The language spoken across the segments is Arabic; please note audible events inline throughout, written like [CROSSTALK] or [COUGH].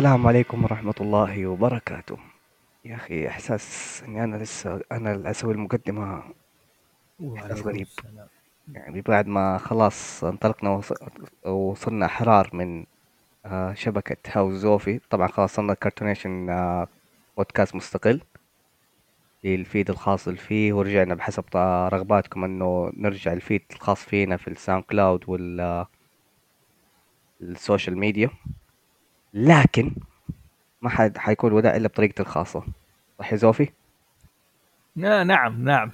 السلام عليكم ورحمة الله وبركاته. يا أخي إحساس إني أنا لسه أنا اللي أسوي المقدمة. إحساس غريب. السلام. يعني بعد ما خلاص انطلقنا وص- وصلنا أحرار من آه، شبكة هاوس زوفي. طبعا خلاص صرنا Cartoonation آه، بودكاست مستقل لل feed الخاص فيه. ورجعنا بحسب رغباتكم إنه نرجع ال feed الخاص فينا في ال SoundCloud وال social media. لكن ما حد حيكون وداع إلا بطريقتي الخاصة. صح يا زوفي؟ نعم نعم.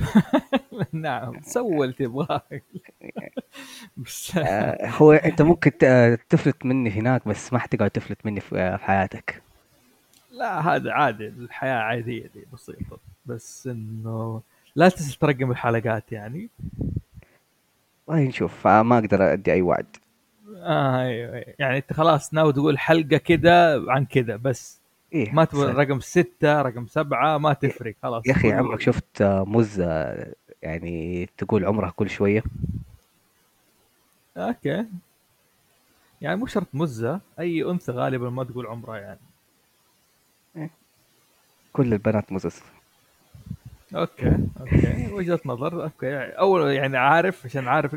[LAUGHS] نعم. سوي اللي تبغاه [LAUGHS] بس. آه، هو أنت ممكن آه، تفلت مني هناك بس ما حتقعد تفلت مني في آه، في حياتك. لا هذا عادي. الحياة عادية دي بسيطة. بس إنه لا تنسى ترقم الحلقات يعني. والله نشوف. ما أقدر أدي أي وعد. آه أيوة أيوة. يعني أنت خلاص ناوي تقول حلقة كذا عن كذا بس إيه ما تبغى سهل. رقم ستة رقم سبعة ما تفرق خلاص. يا أخي عمرك شفت مزة يعني تقول عمرها كل شوية؟ أوكي. يعني مو شرط مزة أي أنثى غالبا ما تقول عمرها يعني. كل البنات مزز okay okay. وجهة نظر okay. أول يعني عارف عشان عارف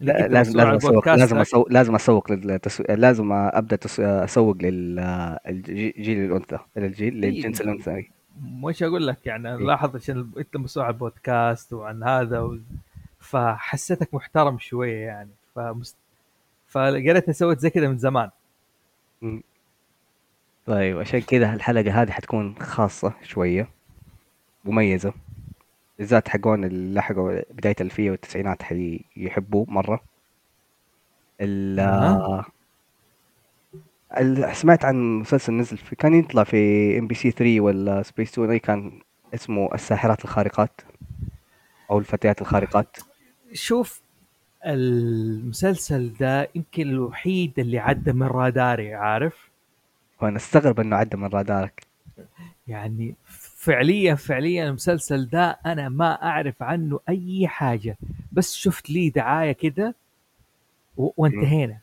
لا لازم لازم اسوق لازم اسوق لازم أسوق للتسو... لازم أبدأ. أسوق للجيل الأنثى للجيل إيه. للجنس الأنثى أي. مش أقول لك يعني إيه. لاحظ عشان أنت مسؤول عن البودكاست وعن هذا و... فحسيتك محترم شوية يعني فمست... فقريت سويت زي كذا من زمان. طيب عشان كذا الحلقة هذه حتكون خاصة شوية مميزة بالذات حقون اللي لحقوا بداية الألفية والتسعينات حيحبوه مرة. ال. ال- سمعت عن مسلسل نزل في كان يطلع في إم بي سي 3 ولا سبيس تون اي كان اسمه الساحرات الخارقات أو الفتيات الخارقات. شوف المسلسل ده يمكن الوحيد اللي عدى من راداري عارف؟ وأنا أستغرب إنه عدى من رادارك. يعني فعليا فعليا المسلسل ده أنا ما أعرف عنه أي حاجة. بس شفت لي دعاية كده وانتهينا.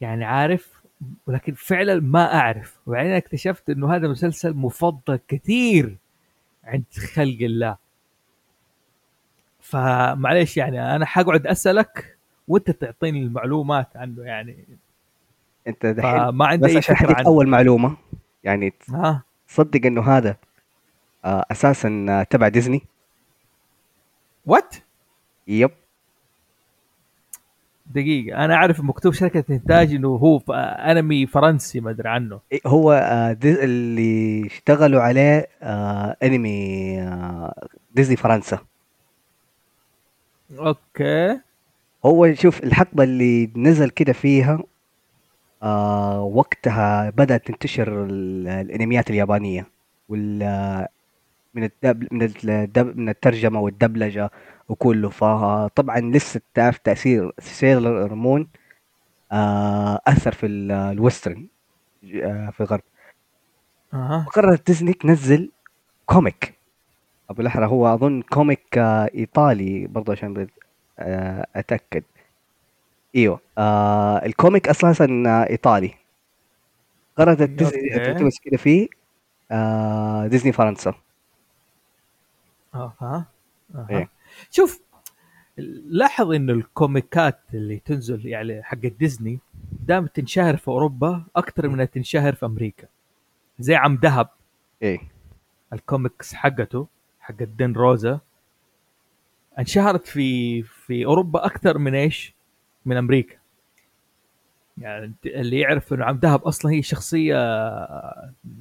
يعني عارف؟ ولكن فعلا ما أعرف. وبعدين اكتشفت إنه هذا مسلسل مفضل كثير عند خلق الله. فمعليش يعني أنا حقعد أسألك وأنت تعطيني المعلومات عنه يعني. أنت دحين فما عندي بس عشان أول معلومة. يعني ها؟ تصدق إنه هذا أساسا آه، تبع ديزني. what yep دقيقة أنا أعرف مكتوب شركة إنتاج إنه هو أنمي فرنسي ما أدري عنه. إيه، هو آه، اللي اشتغلوا عليه آه، آه، ديزني فرنسا. okay. هو شوف الحقبة اللي نزل كده فيها آه وقتها بدأت تنتشر ال- الأنميات اليابانية وال من الدب من الدب من الترجمة والدبلجة وكله. فطبعا لسه تعرف تأثير سيلر مون آه أثر في ال- ال western آه في الغرب. أها. وقررت ديزني تنزل comic. أو بالأحرى هو أظن comic آه إيطالي برضه عشان أتأكد. إيوه آه ال comic أساسا إيطالي. قررت ديزني. تلتمس كده فيه آه ديزني فرنسا. أها إيه. شوف لاحظ إنه الكوميكات اللي تنزل يعني حق ديزني دائما تنشهر في أوروبا أكثر من تنشهر في أمريكا زي عم دهب إيه الكوميكس حقته حق دين روزا انشهرت في في أوروبا أكثر من إيش؟ من أمريكا يعني اللي يعرف إنه عم دهب أصلا هي شخصية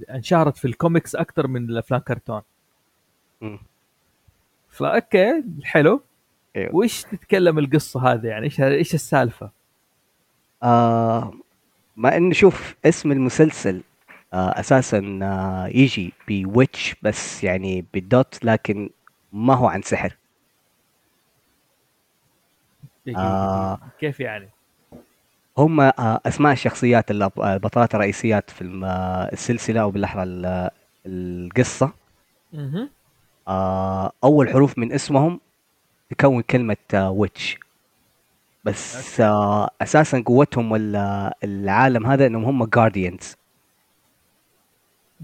انشهرت في الكوميكس أكثر من الأفلام كرتون. ف okay حلو أيوه وش تتكلم القصة هذه يعني إيش إيش السالفة؟ آه مع انه شوف اسم المسلسل آه أساسا آه يجي بويتش بس يعني بالدوت لكن ما هو عن سحر آه. كيف يعني؟ هم آه أسماء الشخصيات آه، البطلات الرئيسيات في آه، السلسلة أو بالأحرى ال- القصة آه أول حروف من اسمهم تكون كلمة آه witch بس آه أساسا قوتهم ولا العالم هذا إنهم هم guardians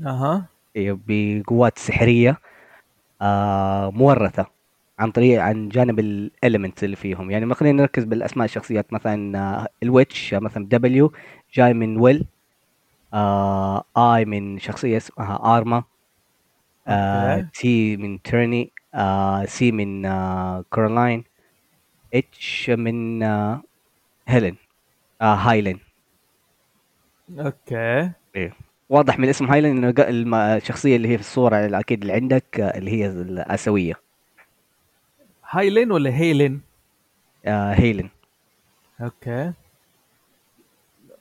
أها. بقوات سحرية آه مورثة عن طريق عن جانب ال elements اللي فيهم. يعني ما خلينا نركز بالأسماء الشخصيات. مثلا آه ال Witch مثلا W جاي من ويل آه I من شخصية اسمها ارما آه T من تيرني آه C من آه كورالاين H من آه هيلين آه هايلين okay. إيه. واضح من اسم هايلين إنه الم- الشخصية اللي هي في الصورة الاكيد اللي عندك آه، اللي هي الآسيوية. هايلين ولا هيلين آه هيلين okay.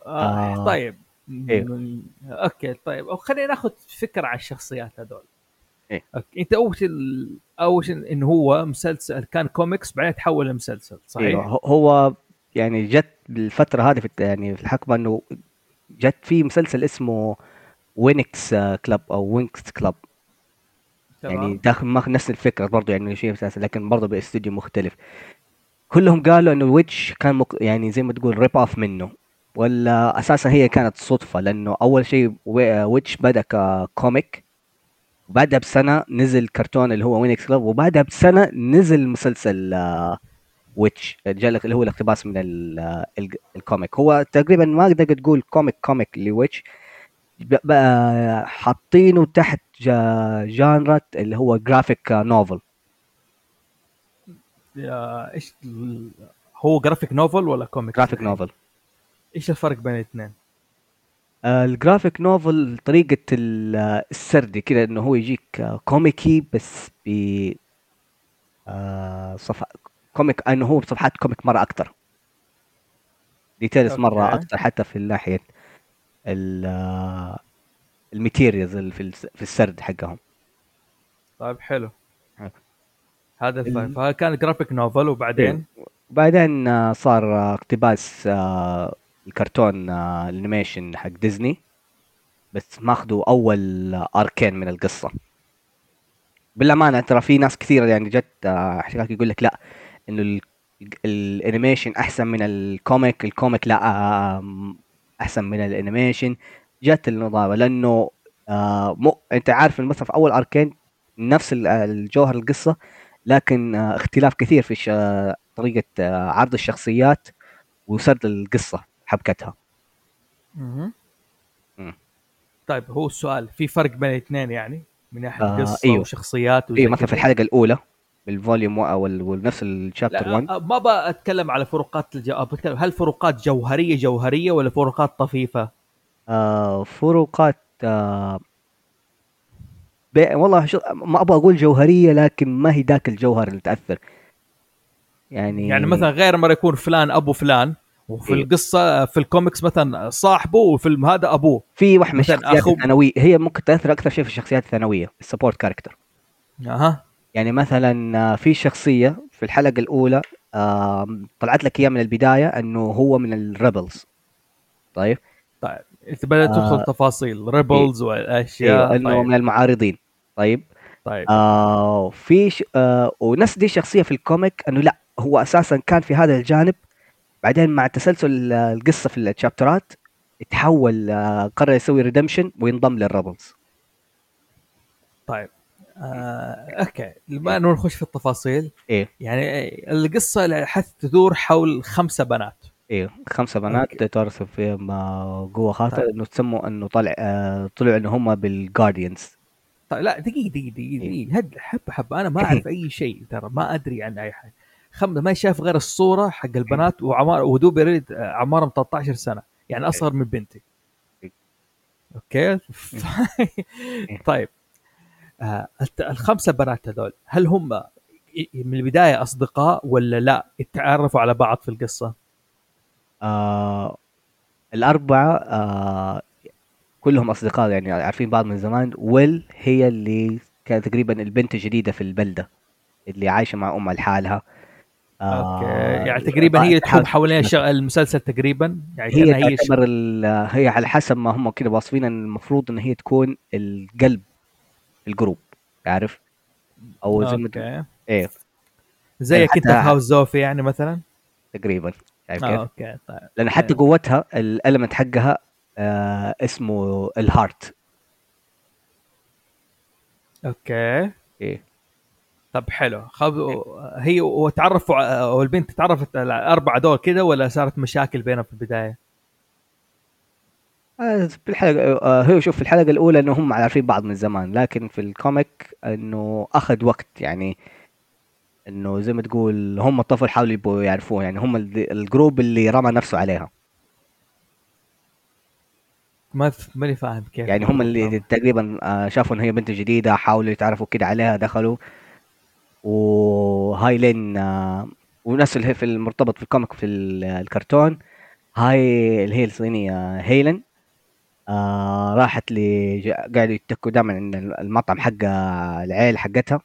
آه آه طيب. م- okay طيب. خلينا ناخذ فكرة عن الشخصيات هذول. okay. أنت أول شيء أول شيء انه هو مسلسل كان كوميكس بعدين تحول لمسلسل صحيح؟ هو هو يعني جت بالفترة هذه في يعني في الحقبة إنه جت في مسلسل اسمه Winx Club أو Winx Club يعني داخل ماخذ نفس الفكرة برضه يعني شيء أساسا لكن برضه باستوديو مختلف. كلهم قالوا إنه Witch كان مك... يعني زي ما تقول rip off منه ولا أساسا هي كانت صدفة لأنه أول شيء وي- Witch بدأ ك comic وبعدها بسنة نزل كرتون اللي هو Winx Club وبعدها بسنة نزل مسلسل آه، Witch جالك اللي هو الاقتباس من آه، ال comic هو تقريبا ما تقدر تقول comic comic ل Witch بقى حاطينه تحت جا- جانرة اللي هو graphic novel إيش هو graphic novel ولا comics graphic? novel إيش الفرق بين الاثنين؟ ال graphic novel طريقة آه، السرد كده إنه هو يجيك آه، كوميكي بس ب آه، صفحة comic إنه هو بصفحات comic مرة أكتر. details مرة أكتر حتى في ناحية ال materials في في السرد حقهم. طيب حلو. هذا فكان graphic novel وبعدين؟ وبعدين آه، صار آه، اقتباس آه، الكرتون آه، ال animation حق ديزني بس ماخذوا أول آه، arc ين من القصة. بالأمانة ترى في ناس كثيرة يعني جت آه، حكاك يقول لك لا إنه ال- ال animation أحسن من ال comic ال comic لا آه، أحسن من ال animation. جت النظام لأنه آه مو أنت عارف مثلا في أول أركين نفس ال- الجوهر القصة لكن آه اختلاف كثير في طريقة آه عرض الشخصيات وسرد القصة. حبكتها مهم. مم. طيب هو السؤال في فرق بين الاثنين يعني من ناحية آه قصة إيوه وشخصيات إيوه مثلا في الحلقة الأولى بالفوليوم ونفس الشابتر 1 لا أ- ما بتكلم على فروقات الجو... بتكلم هل فروقات جوهرية جوهرية ولا فروقات طفيفة؟ آه فروقات آه بي... والله شو... ما أبغى أقول جوهرية لكن ما هي ذاك الجوهر اللي تأثر يعني يعني مثلا غير مره يكون فلان أبو فلان وفي إيه. القصة في الكوميكس مثلا صاحبه والفيلم هذا أبوه. في واحد من الشخصيات أخو- الثانوية هي ممكن تأثر أكثر شيء في الشخصيات الثانوية ال support character أها. يعني مثلا آه، في شخصية في الحلقة الأولى آه طلعت لك إياه من البداية إنه هو من ال rebels طيب؟ طيب انت بدأت آه. تدخل تفاصيل rebels أيوه والاشياء إنه طيب. من المعارضين. طيب؟ طيب. آه في ش... آه ونفس دي الشخصية في ال comic إنه لا هو أساسا كان في هذا الجانب بعدين مع تسلسل آه، القصة في ال chapter ات تحول آه قرر يسوي redemption وينضم لل rebels طيب آه، أوكي. ما نخش في التفاصيل. إيه. يعني القصة حتى تدور حول خمسه بنات. إيه خمسه بنات. تورثوا فيهم آه، قوة خاصه طيب. انه تسموا إنه طلع آه طلعوا إنه هم بال guardians طيب لا دقيقة دقيقة دقيقة إيه. دقيقة. هد حبه حبه أنا ما أعرف [LAUGHS] أي شيء ترى ما أدري عن أي حاجة. خم ما شاف غير الصورة حق البنات وعمار ويا دوب يعني أعمارهم 13 سنة. يعني أصغر من بنتي. إيه. أوكي؟ [LAUGHS] طيب. آه الخمسة بنات هذول هل هم من البداية أصدقاء ولا لا؟ يتعرفوا على بعض في القصة؟ آه الأربعة آه كلهم أصدقاء يعني عارفين بعض من زمان. ويل هي اللي كانت تقريبا البنت الجديدة في البلدة اللي عايشة مع أمها لحالها. أوكي. آه يعني تقريبا هي تحوم حوالين الش- المسلسل تقريبا. يعني هي هي تعتبر هي على حسب ما هم كده واصفين إن المفروض إن هي تكون القلب ال group. عارف؟ أو زي ما إيه. انت في حتى- هاوس زوفي يعني مثلا؟ تقريبا. شايف آه؟ أوكي طيب. لأن حتى. قوتها ال element حقها آه اسمه ال heart أوكي. إيه. طب حلو خب... هي وتعرفوا ع- والبنت تعرفت على الاربعه دول كده ولا صارت مشاكل بينهم في البداية؟ آه، في الحلقة آه، هو شوف في الحلقة الأولى إنه هم عارفين بعض من زمان لكن في ال comic إنه أخذ وقت يعني إنه زي ما تقول هم الطفل حاولوا يبقوا يعرفوه يعني هم ال- الجروب اللي رمى نفسه عليها ما. ماني فاهم كيف يعني هم اللي. تقريبا آه، شافوا إن هي بنت جديدة حاولوا يتعرفوا كده عليها دخلوا وهاي لين آه، ونفس اللي هي في المرتبط في الكوميك في ال- الكرتون. هاي اللي هي الصينية هيلن آه راحت ل ج- قاعدوا يتكوا دائما عند المطعم حق العيل حقتها.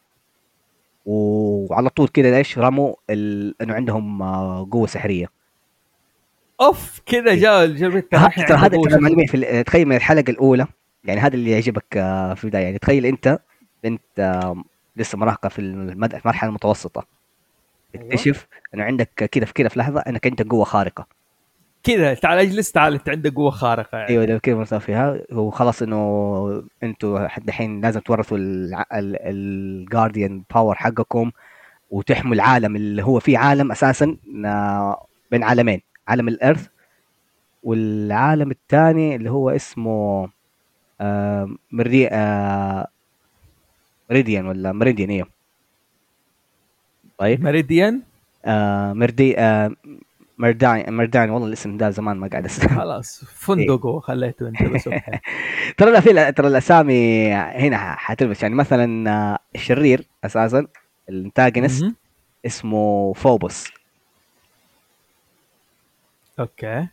وعلى طول كده إيش رموا ال... إنه عندهم آه، قوة سحرية. أوف كذا إيه. جاء الحين ترى هذا في تخيل من الحلقة الأولى. يعني هذا اللي يعجبك آه، في البداية. يعني تخيل أنت بنت آه، لسه مراهقة في المرحلة المتوسطة أيوة. تكتشف إنه عندك كده في كده في لحظة إنك أنت قوة خارقة كذا تعال اجلس تعال أنت عندك قوة خارقة يعني. أيوه ده كده مرتبط فيها وخلاص إنه أنتوا الحين لازم تورثوا ال guardian power حقكم وتحموا العالم اللي هو فيه عالم أساسا آه، بين عالمين عالم الإرث والعالم الثاني اللي هو اسمه آه، مري آه، مريديان ولا مريديان أيوه طيب. ميريديان؟ آه، مردي آه، مردان مردان والله الاسم ده زمان ما قاعد اسمع خلاص فندق وخليته أنت بس. [LAUGHS] ترى لا في ترى الأسامي هنا حتلبس. يعني مثلا آه، الشرير أساسا الانتاجنست مهم. اسمه فوبوس أوكي.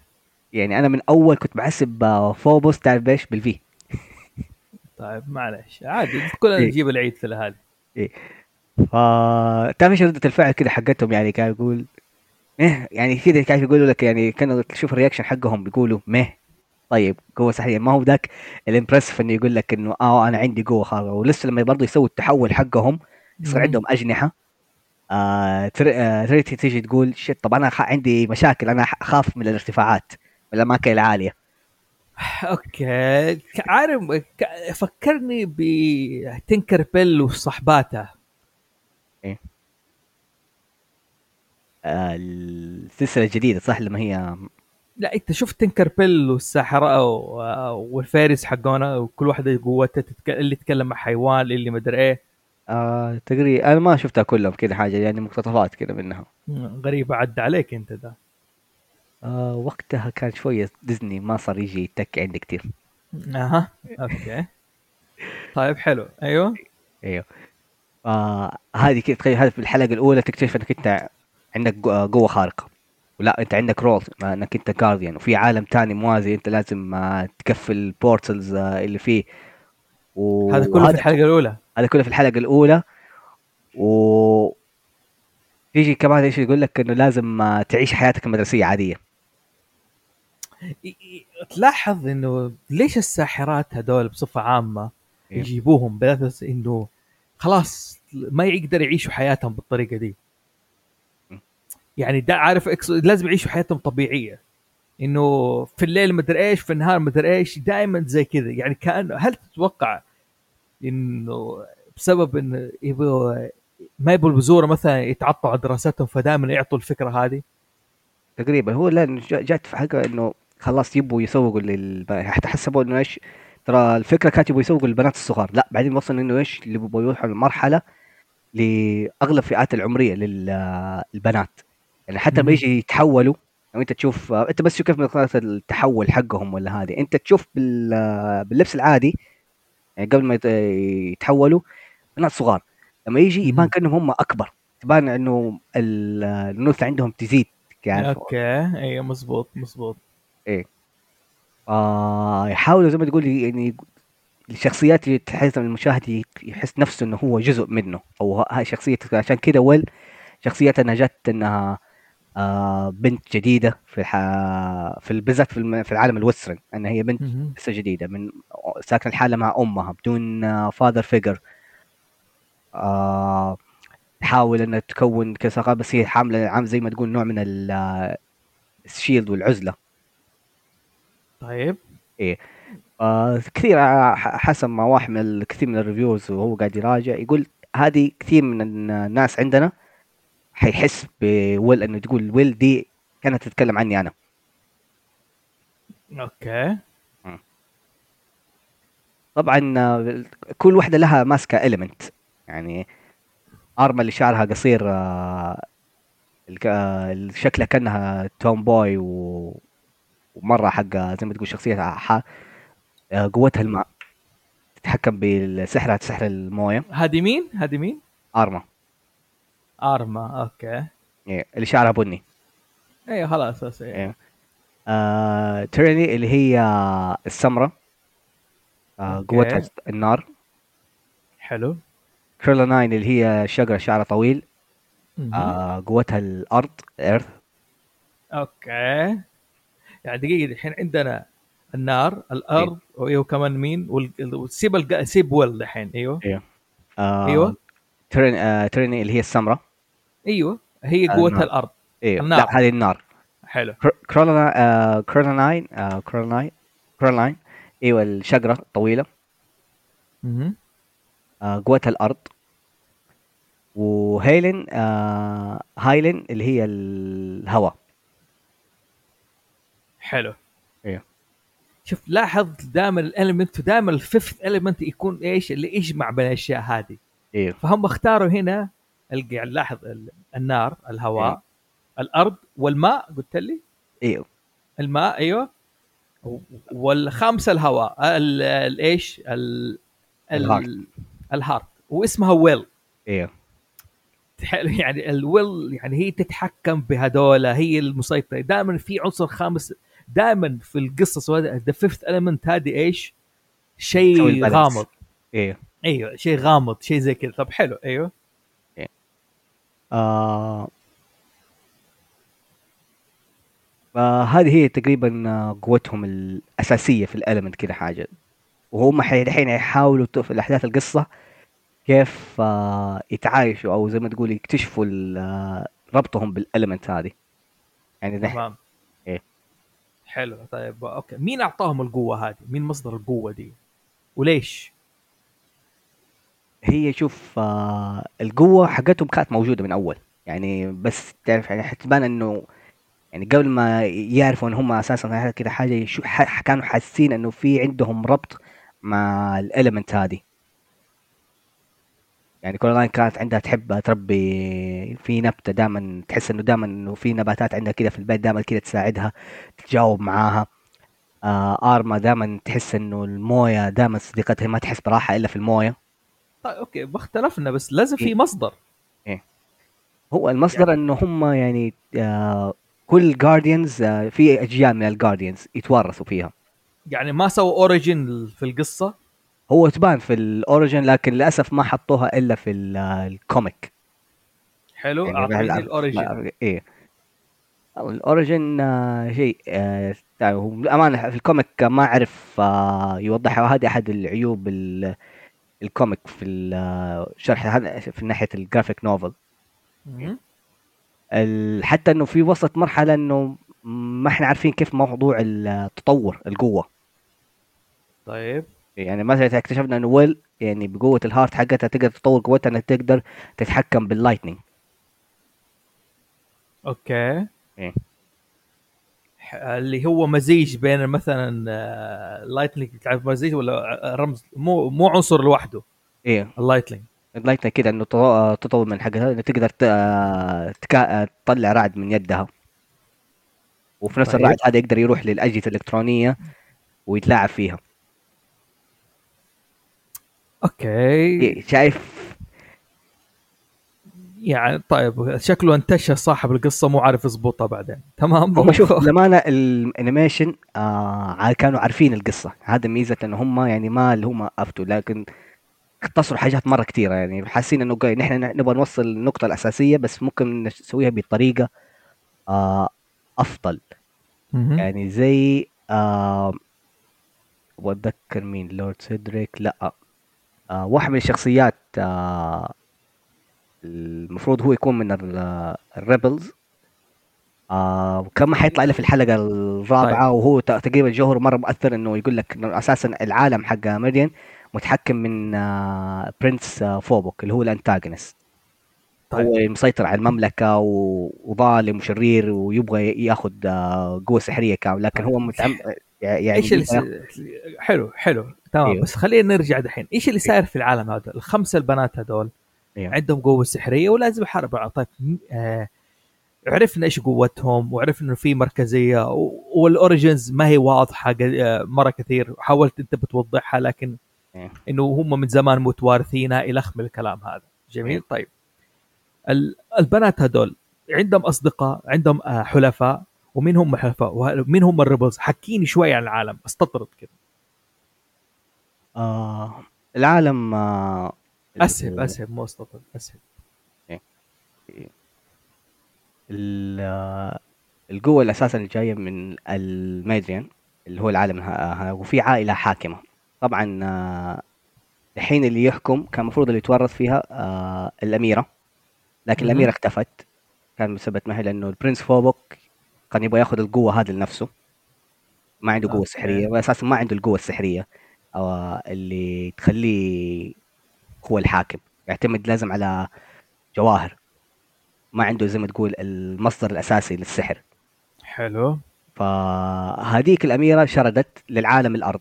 يعني أنا من أول كنت بحسب آه، فوبوس تعرف إيش؟ بالفي. طيب معلش عادي كلنا إيه. نجيب العيد في هذه ف تعرف إيش ردة الفعل كده حقتهم؟ يعني كان يقول meh يعني كده كيف يقولوا لك يعني كانوا تشوف ال reaction حقهم بيقولوا meh. طيب قوة سحرية ما هو ذاك ال impressive إنه يقول لك إنه آه أنا عندي قوة خارقة. ولسه لما برضه يسوي التحول حقهم يصير. عندهم أجنحة. آه آه، تاراني تيجي تقول shit طب أنا عندي مشاكل أنا أخاف من الارتفاعات من الأماكن العالية. أوكي. عارف فكرني بتنكر بيل وصحباتها آه السلسلة الجديدة صح؟ لما هي لا أنت شفت تنكر بيل والساحره والفارس حقونا وكل واحدة قوتها تتك... اللي يتكلم مع حيوان اللي مدري إيه. آه تقريبا أنا ما شفتها كلهم كده حاجة يعني مقتطفات كده منها. غريبه عدى عليك أنت ده آه وقتها كان شوية ديزني ما صار يجي يتك عندي كتير. أها أوكي. طيب حلو. أيوه. أيوه. آه هذه كده تخيل هذه في الحلقة الأولى تكتشف إنك أنت عندك قو- قوة خارقة. ولا أنت عندك role إنك أنت guardian وفي عالم تاني موازي أنت لازم آه تقفل ال portals آه اللي فيه. و... هذا كله في الحلقة الأولى. هذا كله في الحلقة الأولى. و تيجي كمان إيش يقول لك؟ إنه لازم آه، تعيش حياتك المدرسية عادية. ي- ي- تلاحظ إنه ليش الساحرات هذول بصفة عامة إيه. يجيبوهم بأساس إنه خلاص ما يقدر يعيشوا حياتهم بالطريقة دي. يعني ده عارف إكس- لازم يعيشوا حياتهم طبيعية. إنه في الليل مدري إيش في النهار مدري إيش دائما زي كذا. يعني كأن هل تتوقع إنه بسبب انه يبغوا ما يبغوا البذوره مثلا يتعطوا على دراستهم فدائما يعطوا الفكرة هذه؟ تقريبا. هو لا جا- جات في حاجة إنه خلاص يبوا يسوقوا لل حتى حسبوا إنه إيش ترى الفكرة كانت يبوا يسوقوا للبنات الصغار. لا بعدين وصلوا إنه إيش اللي يبوا يروحوا لمرحلة لأغلب الفئات العمرية للبنات. يعني حتى لما. يجي يتحولوا لو أنت تشوف أنت بس شوف كيف مقدار التحول حقهم ولا هذه. أنت تشوف بال... باللبس العادي يعني قبل ما يت- يتحولوا بنات صغار. لما يجي يبان. كأنهم هم أكبر. تبان إنه ال- الانوثه عندهم تزيد يعني أوكي. أي مزبوط مزبوط. آه يحاولوا زي ما تقول يعني الشخصيات اللي تحس إن المشاهد ي- يحس نفسه إنه هو جزء منه أو ه- هاي شخصية عشان كده ويل شخصيتها إنها جت إنها آه بنت جديدة في الح... في ال- بالذات في, الم... في العالم ال western انها هي بنت مهم. لسه جديدة من ساكنة الحالة مع أمها بدون father figure آه تحاول إنها تكون كثقة بس هي حاملة عام زي ما تقول نوع من ال- ال shield والعزلة. طيب. آه كثير آه، حسب ما واحد من الكثير من ال reviews وهو قاعد يراجع يقول هذه كثير من الناس عندنا حيحس بويل إنه تقول ويل دي كانت تتكلم عني أنا. أوكي. طبعا آه، كل واحدة لها ماسكة element يعني ارما اللي شعرها قصير آه، شكلها كأنها tomboy و... ومرة حق زي ما تقول شخصيتها ح... آه، قوتها الماء تتحكم بسحرها سحر الموية هذه مين؟ هذه مين؟ أرما أرما okay إيه، اللي شعرها بني أيوه خلاص بس إيه. إيه. آه... تريني اللي هي السمراء آه... أوكي. قوتها النار حلو كريلاناين اللي هي شجرة شعرها طويل. آه... قوتها الأرض إيرث أوكي يعني دقيقة الحين عندنا النار الأرض وإيوه كمان مين وال- وسيب الق... سيب ويل الحين إيوه. آه... أيوة. ترين... آه... تريني اللي هي السمراء إيوه هي قوتها النار. الأرض. إيه النار. لا هذه النار. حلو. كر- كرولانا آه... كرولاناين آه... إيوه الشجرة الطويلة مهم. آه... قوتها الأرض. وهيلين آه... هايلين اللي هي الهواء. حلو. أيوه شوف لاحظ دائما ال element دائما ال fifth element يكون إيش؟ اللي يجمع بين الأشياء هذه. أيوه فهم اختاروا هنا الق- يعني لاحظ ال- النار الهواء الأرض والماء قلت لي؟ أيوه الماء أيوه. والخامسة الهواء ال- الايش ال- ال heart. ال- ال heart. واسمها ويل أيوه يعني الويل يعني هي تتحكم بهذول هي المسيطرة. دائما في عنصر خامس دائما في القصة سواء the fifth element هذه إيش؟ شيء. غامض. أيوه أيوه شيء غامض شيء زي كذا. طب حلو أيوه. آه. آه هذه هي تقريبا آه، قوتهم الأساسية في الألمنت كده حاجة. وهم حي- الحين يحاولوا في الأحداث القصة كيف آه يتعايشوا أو زي ما تقول يكتشفوا آه، ربطهم بالألمنت هذه. يعني تمام. إيه. حلو طيب okay مين أعطاهم القوة هذه؟ مين مصدر القوة دي؟ وليش؟ هي شوف آه القوة حقتهم كانت موجودة من أول يعني بس تعرف يعني حتبان إنه يعني قبل ما يعرفوا إن هم أساسا كده حاجة يشو ح- كانوا حاسين إنه في عندهم ربط مع ال element هذه يعني كورالاين كانت عندها تحب تربي في نبتة دائما تحس إنه دائما إنه في نباتات عندها كده في البيت دائما كده تساعدها تتجاوب معاها. آه آرما دائما تحس إنه الموية دائما صديقتها ما تحس براحة إلا في الموية. طيب okay ما اختلفنا بس لازم في إيه. مصدر. هو المصدر إنه هم يعني آه كل guardians آه في أجيال من ال guardians يتوارثوا فيها. يعني ما سووا origin في القصة؟ هو تبان في ال origin لكن للأسف ما حطوها إلا في ال- ال comic. حلو يعني اعطيني ال origin إيه. ال origin آه شيء آه هو للأمانة في ال comic ما أعرف آه يوضحها. وهذه أحد العيوب ال- ال comic في الشرح هذا في ناحية ال graphic novel. حتى إنه في وصلت مرحلة إنه ما إحنا عارفين كيف موضوع التطور القوة. طيب. يعني مثلا اكتشفنا إنه ويل يعني بقوة ال heart حقتها تقدر تطور قوتها إنها تقدر تتحكم بال lightning okay. إيه. اللي هو مزيج بين مثلا آه، lightning تعرف مزيج ولا آه، رمز؟ مو مو عنصر لوحده. إيه. ال lightning ال lightning كده إنه تط- تطور من حقتها إنه تقدر تكا... تطلع رعد من يدها. وفي نفس طيب. الرعد هذا يقدر يروح للأجهزة الإلكترونية ويتلاعب فيها. okay. شايف؟ يعني طيب شكله انتشر صاحب القصة مو عارف يظبطها بعدين. تمام؟ هم شوف [LAUGHS] للأمانة ال animation آه كانوا عارفين القصة. هذا ميزة إنه هم يعني ما اللي هم افتوا لكن اختصروا حاجات مرة كثيره يعني. حاسين إنه نحن نبغى نوصل النقطة الأساسية بس ممكن نسويها بطريقة آه أفضل. يعني زي آه وأتذكر مين لورد سيدريك؟ لا. آه واحد من الشخصيات آه المفروض هو يكون من ال rebels. آه وكم ما حيطلع إلا في الحلقة الرابعة طيب. وهو تقريبا جوهره مرة مؤثر إنه يقول لك إنه أساسا العالم حق ميريديان متحكم من آه prince آه فوبوك اللي هو ال antagonist طيب. هو مسيطر على المملكة و- وظالم وشرير ويبغى ياخذ آه قوة سحرية كاملة لكن طيب. هو متعم يعني إيش اللي س... حلو حلو تمام أيوه. بس خلينا نرجع دحين. إيش اللي صاير في العالم هذا؟ الخمسة البنات هذول أيوه. عندهم قوة سحرية ولازم يحاربوا. طيب آه عرفنا إيش قوتهم وعرفنا إنه في مركزية والاوريجنز ما هي واضحة آه، مرة كثير. حاولت أنت بتوضحها لكن أيوه. إنه هم من زمان متوارثينها إلى اخ من الكلام هذا. جميل؟ أيوه. طيب. ال- البنات هذول عندهم أصدقاء عندهم آه، حلفاء. ومين هم حلفاء ومين هم ال rebels؟ حكيني شوي عن العالم استطرد كده. آه العالم آه اسهب اسهب مو استطرد اسهب ال- آه، القوة اللي أساسا جاية من الميدريان اللي هو العالم وفي عائلة حاكمة. طبعا آه، الحين اللي يحكم كان المفروض اللي يتورث فيها آه، الأميرة. لكن الأميرة. اختفت كان بسبب ما هي لأنه ال prince فوبوك كان يبغى ياخذ القوة هذه لنفسه. ما عنده قوة سحرية. okay وأساسا ما عنده القوة السحرية. أو اللي تخليه هو الحاكم. يعتمد لازم على جواهر. ما عنده زي ما تقول المصدر الأساسي للسحر. حلو. فهذيك الأميرة شردت للعالم الأرض.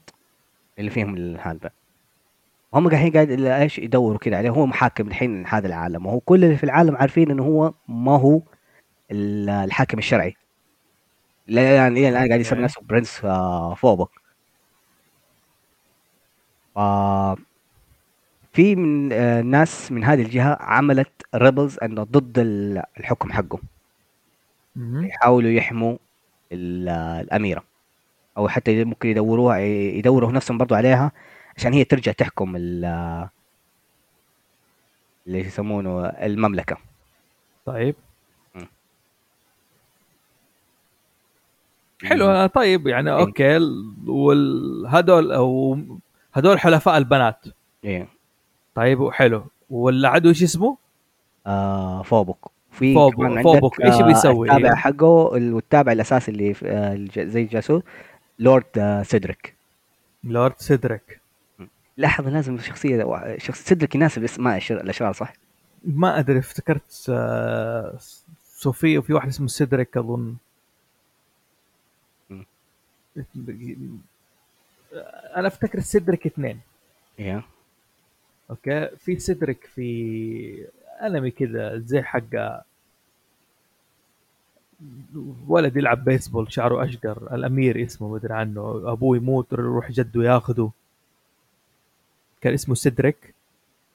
اللي فيهم هذا هم قاعدين قاعد إيش يدوروا كده عليه؟ هو محاكم الحين هذا العالم. وهو كل اللي في العالم عارفين إنه هو ما هو ال- الحاكم الشرعي. لا يعني إلى الان قاعد يسمي نفسه prince آه، فوبك ف- في من آه، ناس من هذه الجهة عملت rebels انه ضد ال- الحكم حقه. يحاولوا يحموا ال- الأميرة أو حتى ممكن يدوروها يدوروا نفسهم برضو عليها عشان هي ترجع تحكم ال- اللي يسمونه المملكة طيب حلو طيب يعني إيه. أوكي أو هدول حلفاء البنات إيه طيب وحلو والعدو إيش اسمه؟ آه فوبك في فوب كمان عندك فوبك إيش آه بيسوي؟ التابع أيوه حقه ال- والتابع الأساسي اللي في- آه زي الجاسوس لورد آه سيدريك لورد سيدريك. لاحظ لازم شخصية شخص سيدريك يناسب اسماء الأشرار صح؟ ما أدري افتكرت صوفيا وفي واحد اسمه سيدريك أظن. أنا أفتكر سيدريك اثنين. إيه okay؟ في سيدريك في أنمي كذا زي حق ولد يلعب بيسبول شعره أشقر الأمير اسمه ما أدري عنه. أبوه يموت يروح جده ياخذه كان اسمه سيدريك.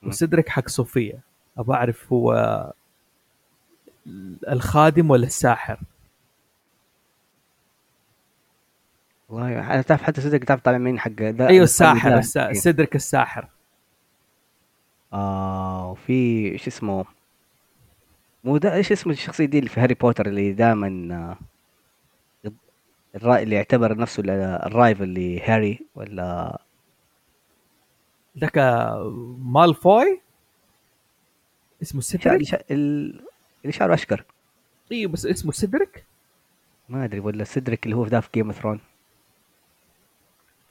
وسيدريك حق صوفيا. أبغى أعرف هو الخادم ولا الساحر؟ والله تعرف حتى سيدريك تعرف طالع مين حق ذا أيوه الساحر ده السا... إيه. سيدريك الساحر. آه وفي إيش اسمه؟ مو ده إيش اسم الشخصية دي اللي في هاري بوتر اللي دائما آه الرا... اللي يعتبر نفسه ال- ال rival لهاري ولا؟ ذاك مالفوي؟ اسمه. سيدريك شا... ال... اللي شعره أشقر. أيوه بس اسمه سيدريك ما أدري ولا سيدريك اللي هو في ذا في Game of Throne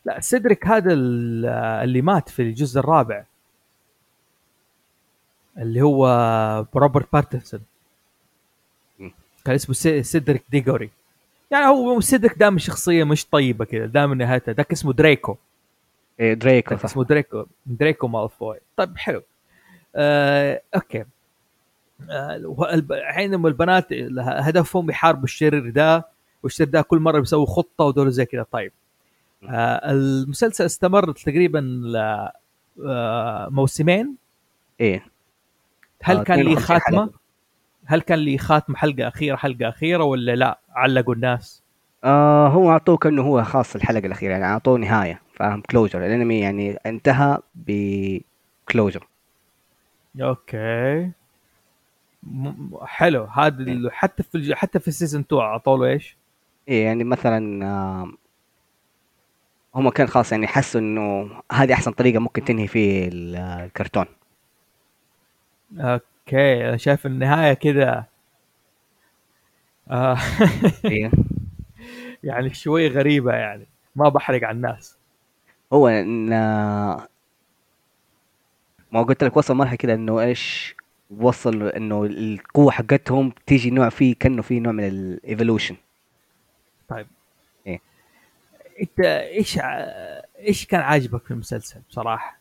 لا سيدريك هذا ال- اللي مات في الجزء الرابع اللي هو روبرت باتنسون كان اسمه سي- سيدريك ديجوري يعني هو سيدريك دائما شخصية مش طيبة كذا دائما نهايته ذاك اسمه دريكو. إيه دريكو صح. اسمه دريكو. دريكو مالفوي. طيب حلو. آه، okay. آه، الب- حينما البنات هدفهم يحاربوا الشرير ده والشرير ده كل مرة بيسوي خطة ودول زي كذا. طيب. آه، المسلسل استمر تقريبا آه، موسمين. إيه. هل آه كان لي 52 خاتمة؟ هل كان لي خاتمة حلقة أخيرة حلقة أخيرة ولا لا؟ علقوا الناس. آه هو اعطوه كانه هو خاص الحلقة الأخيرة يعني أعطوه نهاية فاهم؟ closure ال anime يعني انتهى ب closure okay. م- حلو. هذا إيه. حتى في حتى في ال season 2 اعطوا له إيش؟ إيه يعني مثلا آه هم كان خلاص يعني حسوا إنه هذه أحسن طريقة ممكن تنهي فيه ال- الكرتون. okay أنا شايف النهاية كذا آه. أيوه [LAUGHS] يعني شوي غريبة يعني ما بحرق على الناس. هو ان ما قلت لك وصل مرحلة كده إنه إيش وصل إنه القوة حقتهم تيجي نوع فيه كأنه في نوع من ال evolution طيب. إيه؟ انت إيش. إيش كان عاجبك في المسلسل بصراحة؟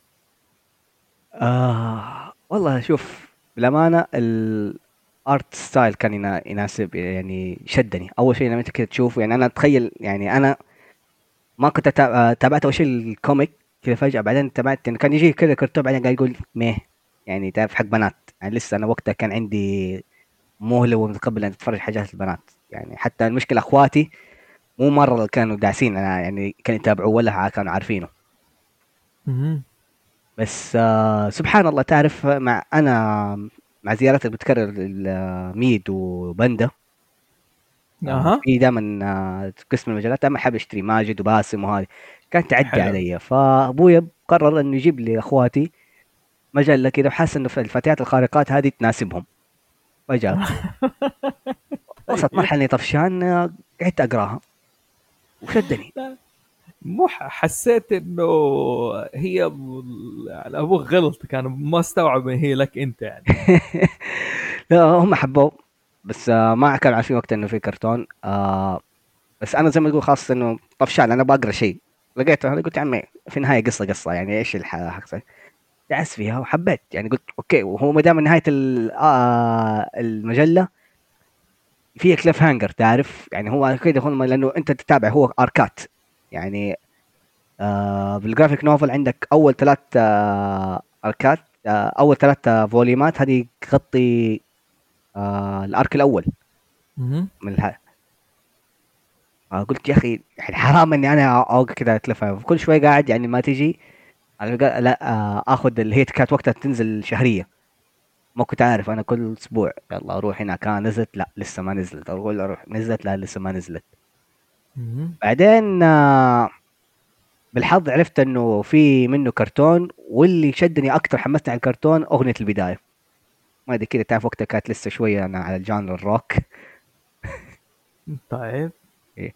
آه والله شوف بالأمانة ال art style كان ينا- يناسب يعني شدني. أول شيء لما أنت كده تشوفه يعني أنا أتخيل يعني أنا ما كنت تابعت أول شيء الكوميك كذا فجأة بعدين تابعت انه كان يجي كذا كرتون بعدين قاعد يقول ميه. يعني تعرف حق بنات. يعني لسه أنا وقتها كان عندي مهلة ومتقبل ان أتفرج حاجات البنات. يعني حتى المشكلة أخواتي مو مرة كانوا داعسين. أنا يعني كانوا يتابعوه ولا كانوا عارفينه. بس آه سبحان الله تعرف مع أنا مع زيارتك بتكرر ميد وبندا. آه أها. في دائما آه قسم المجلات دائما حاب أشتري ماجد وباسم وهذه. كانت تعدي علي. فأبويا قرر إنه يجيب لي أخواتي مجله كذا وحاسس إنه الفتيات الخارقات هذه تناسبهم. فجاب [LAUGHS] وصلت مرحلة إني طفشان قعدت أقراها. وشدني مو حسيت إنه هي أبوك غلط كان ما استوعب إن هي لك أنت يعني. [LAUGHS] لا هم حبوه بس آه ما كانوا عارفين وقتها إنه في كرتون آه بس أنا زي ما تقول خاص إنه طفشان أنا بقرأ شيء لقيته هذا قلت يا عمي في النهايه قصة قصة يعني إيش الحق دعست فيها وحبيت يعني قلت okay وهو ما دام نهاية آه المجلة فيها cliffhanger تعرف؟ يعني هو هم لأنه أنت تتابع هو arcات يعني آه بال graphic novel عندك أول ثلاث آه arcات آه أول ثلاث آه volumeات هذه تغطي آه ال arc الأول. من الح... آه قلت يا أخي يعني حرام إني أنا اوقع كذا hanger كل شوي قاعد يعني ما تجي. لا آه آخذ اللي هي كانت وقتها تنزل شهرية. ما كنت عارف أنا كل أسبوع يلا أروح هناك ها نزلت لا لسه ما نزلت. أقول أروح نزلت لا لسه ما نزلت. بعدين آه، بالحظ عرفت إنه في منه كرتون واللي شدني أكثر حمسني على الكرتون أغنية البداية. ما أدري كذا تعرف وقتها كانت لسه شوية أنا على الجانر الروك. طيب. [LAUGHS] إيه.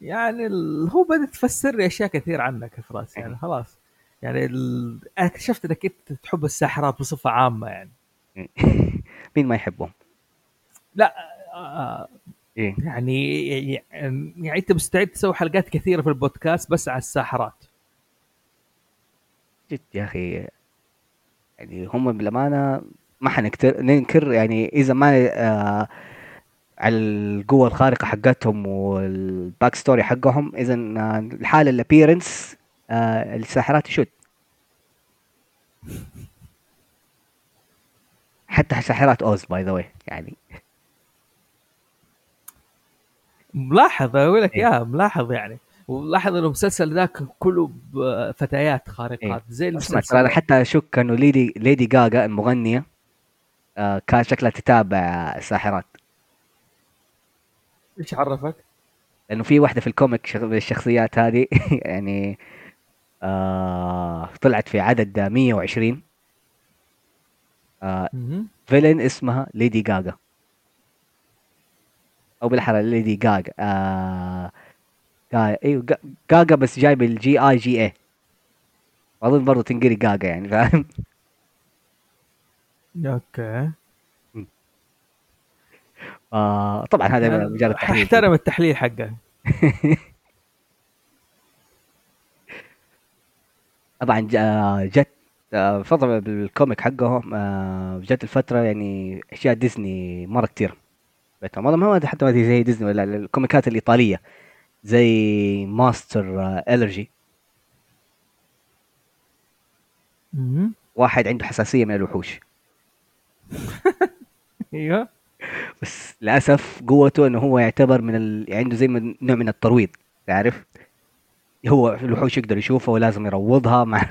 يعني. هو بدأت تفسر لي أشياء كثير عنك يا فراس يعني خلاص. يعني ال... أنا اكتشفت إنك أنت تحب الساحرات بصفة عامة يعني. [LAUGHS] مين ما يحبهم؟ لا آه إيه؟ يعني يعني أنت مستعد تسوي حلقات كثيرة في البودكاست بس على الساحرات. جد يا أخي يعني هم بالامانه ما حنكتر ننكر يعني إذا ما آه على القوة الخارقة حقتهم وال back story حقهم إذا آه، الحال ال appearance آه الساحرات يشد حتى ساحرات أوز by the way يعني ملاحظ أقول لك إيه. يا ملاحظ يعني ولاحظ إنه المسلسل ذاك كله فتيات إيه. خارقات زي المسلسل أنا حتى أشك إنه ليدي ليدي جاجا المغنية آه كان شكلها تتابع الساحرات إيش عرفك؟ لأنه في واحدة في ال comic الشخصيات هذه [LAUGHS] يعني آه طلعت في عدد 120 آه. villain اسمها ليدي جاجا أو بالاحرى ليدي جاجا آه. إيوه جا- جاجا بس جاي بالجي آي جي اي اظن برضه تنقري جاجا يعني فاهم؟ okay. آه طبعا هذا مجرد تحليل. أحترم التحليل حقك [LAUGHS] طبعا جت آه، فترة بال comic حقهم آه، جت الفترة يعني أشياء ديزني مرة كتير. بيتها ما ما حتى ما هي زي ديزني ولا الكوميكات الإيطالية زي Monster Allergy. مهم. واحد عنده حساسية من الوحوش. [LAUGHS] أيوه. بس للأسف قوته إنه هو يعتبر من ال... عنده زي من نوع من الترويض تعرف؟ هو الوحوش يقدر يشوفها ولازم يروضها [LAUGHS] مع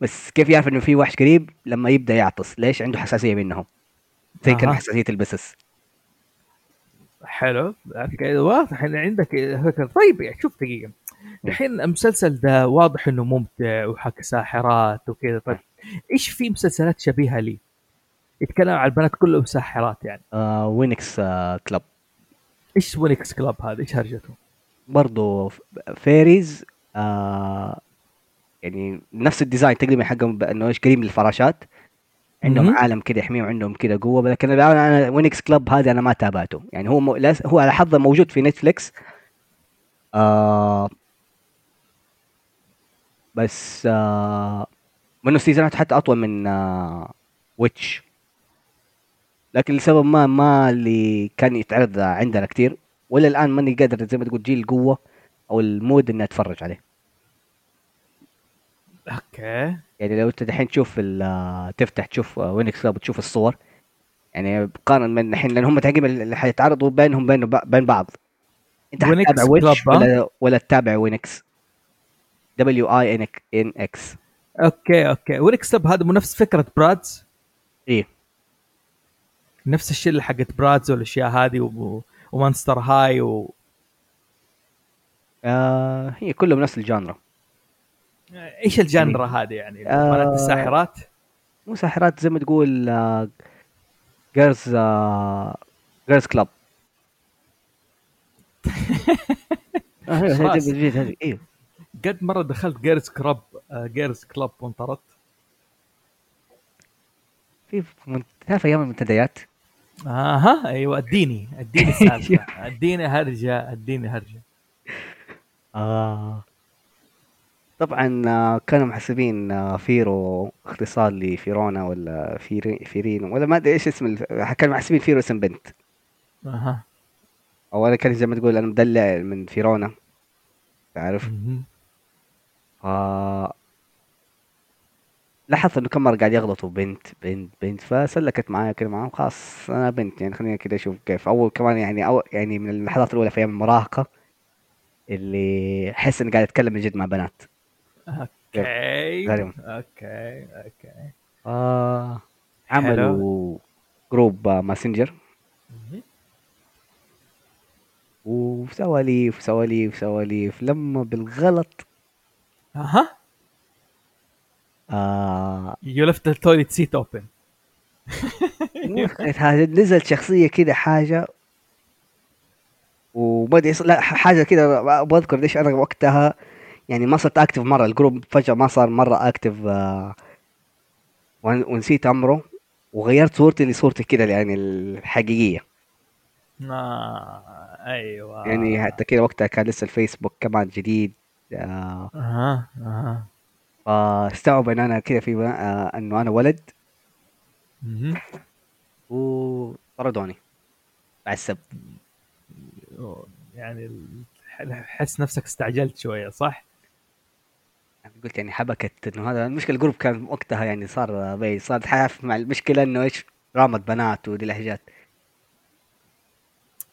بس كيف يعرف إنه في وحش قريب؟ لما يبدأ يعطس. ليش؟ عنده حساسية منهم. زي كان. حساسية البسس. حلو. واضح إن عندك فكرة. طيب يعني شوف دقيقة. الحين المسلسل ده واضح إنه ممتع وحكي ساحرات وكذا. طيب إيش في مسلسلات شبيهة لي؟ يتكلم عن البنات كلهم ساحرات يعني. آه وينكس آه كلاب إيش Winx Club هذا؟ إيش هرجته؟ برضو ف- fairies آه يعني نفس ال design تقريبا حقهم بانه إيش قريب للفراشات عندهم مهم. عالم كده يحميهم عندهم كده قوة. لكن الان أنا Winx Club هذا أنا ما تابعته. يعني هو م... لاس- هو على حظه موجود في نتفليكس آه بس آه منه سيزونات حتى أطول من آه Witch لكن لسبب ما ما اللي كان يتعرض عندنا كتير. ولا الآن ماني قادر زي ما تقول جيل القوة أو ال mood إني أتفرج عليه. okay. يعني لو أنت دحين تشوف آه، تفتح تشوف Winx Club وتشوف الصور يعني قارن من الحين لأن هم تقريبا اللي حيتعرضوا بينهم بين بين بعض. أنت حتتابع Witch ها؟ ولا ولا تتابع Winx؟ W I N N X okay okay. Winx Club هذا مو نفس فكرة Bratz؟ إيه. نفس الشله حقت Bratz والأشياء هذه و... و Monster High و... آه هي كلهم نفس ال genre إيش ال genre هذه يعني؟ آه. الساحرات؟ مو ساحرات زي ما تقول girls girls club خلاص. هذه أيوه قد مرة دخلت girls club girls club وانطردت في تعرف أيام المنتديات أها أيوه أديني أديني [LAUGHS] السالفة. أديني هرجة أديني هرجة. آه. طبعا آه، كانوا محسبين آه، فيرو اختصار لفيرونا ولا فيري فيرينو ولا ما أدري إيش اسم الف... كانوا محسبين فيرو اسم بنت. أها. أو أنا كان زي ما تقول أنا مدلع من فيرونا. تعرف. آه... لاحظت إنه كم مرة قاعد يغلطوا بنت بنت بنت فسلكت معايا كده معاهم خلاص أنا بنت يعني خلينا كده أشوف كيف. أول كمان يعني أو يعني من اللحظات الأولى في أيام المراهقة اللي أحس إني قاعد أتكلم من جد مع بنات. okay غريب. okay okay. آه عملوا group Messenger. وسواليف وسواليف وسواليف لما بالغلط أها. آه you left the toilet seat open هذا نزل شخصية كده حاجة وما أدري لا حاجة كده بذكر ليش أنا وقتها يعني ما صرت active مرة. ال group فجأة ما صار مرة active آه ون- ونسيت أمره وغيرت صورتي لصورتي كده يعني الحقيقية. آه. أيوه. يعني حتى كده وقتها كان لسه الفيسبوك كمان جديد آه. أها أها. فاستوعب إن أنا كده في آه إنه أنا ولد. وطردوني. بعد السب يعني حس نفسك استعجلت شوية صح؟ يعني قلت يعني حبكت إنه هذا المشكلة ال group كان وقتها يعني صار بي صار حيعرف مع المشكلة إنه إيش؟ درامة بنات ودي الحاجات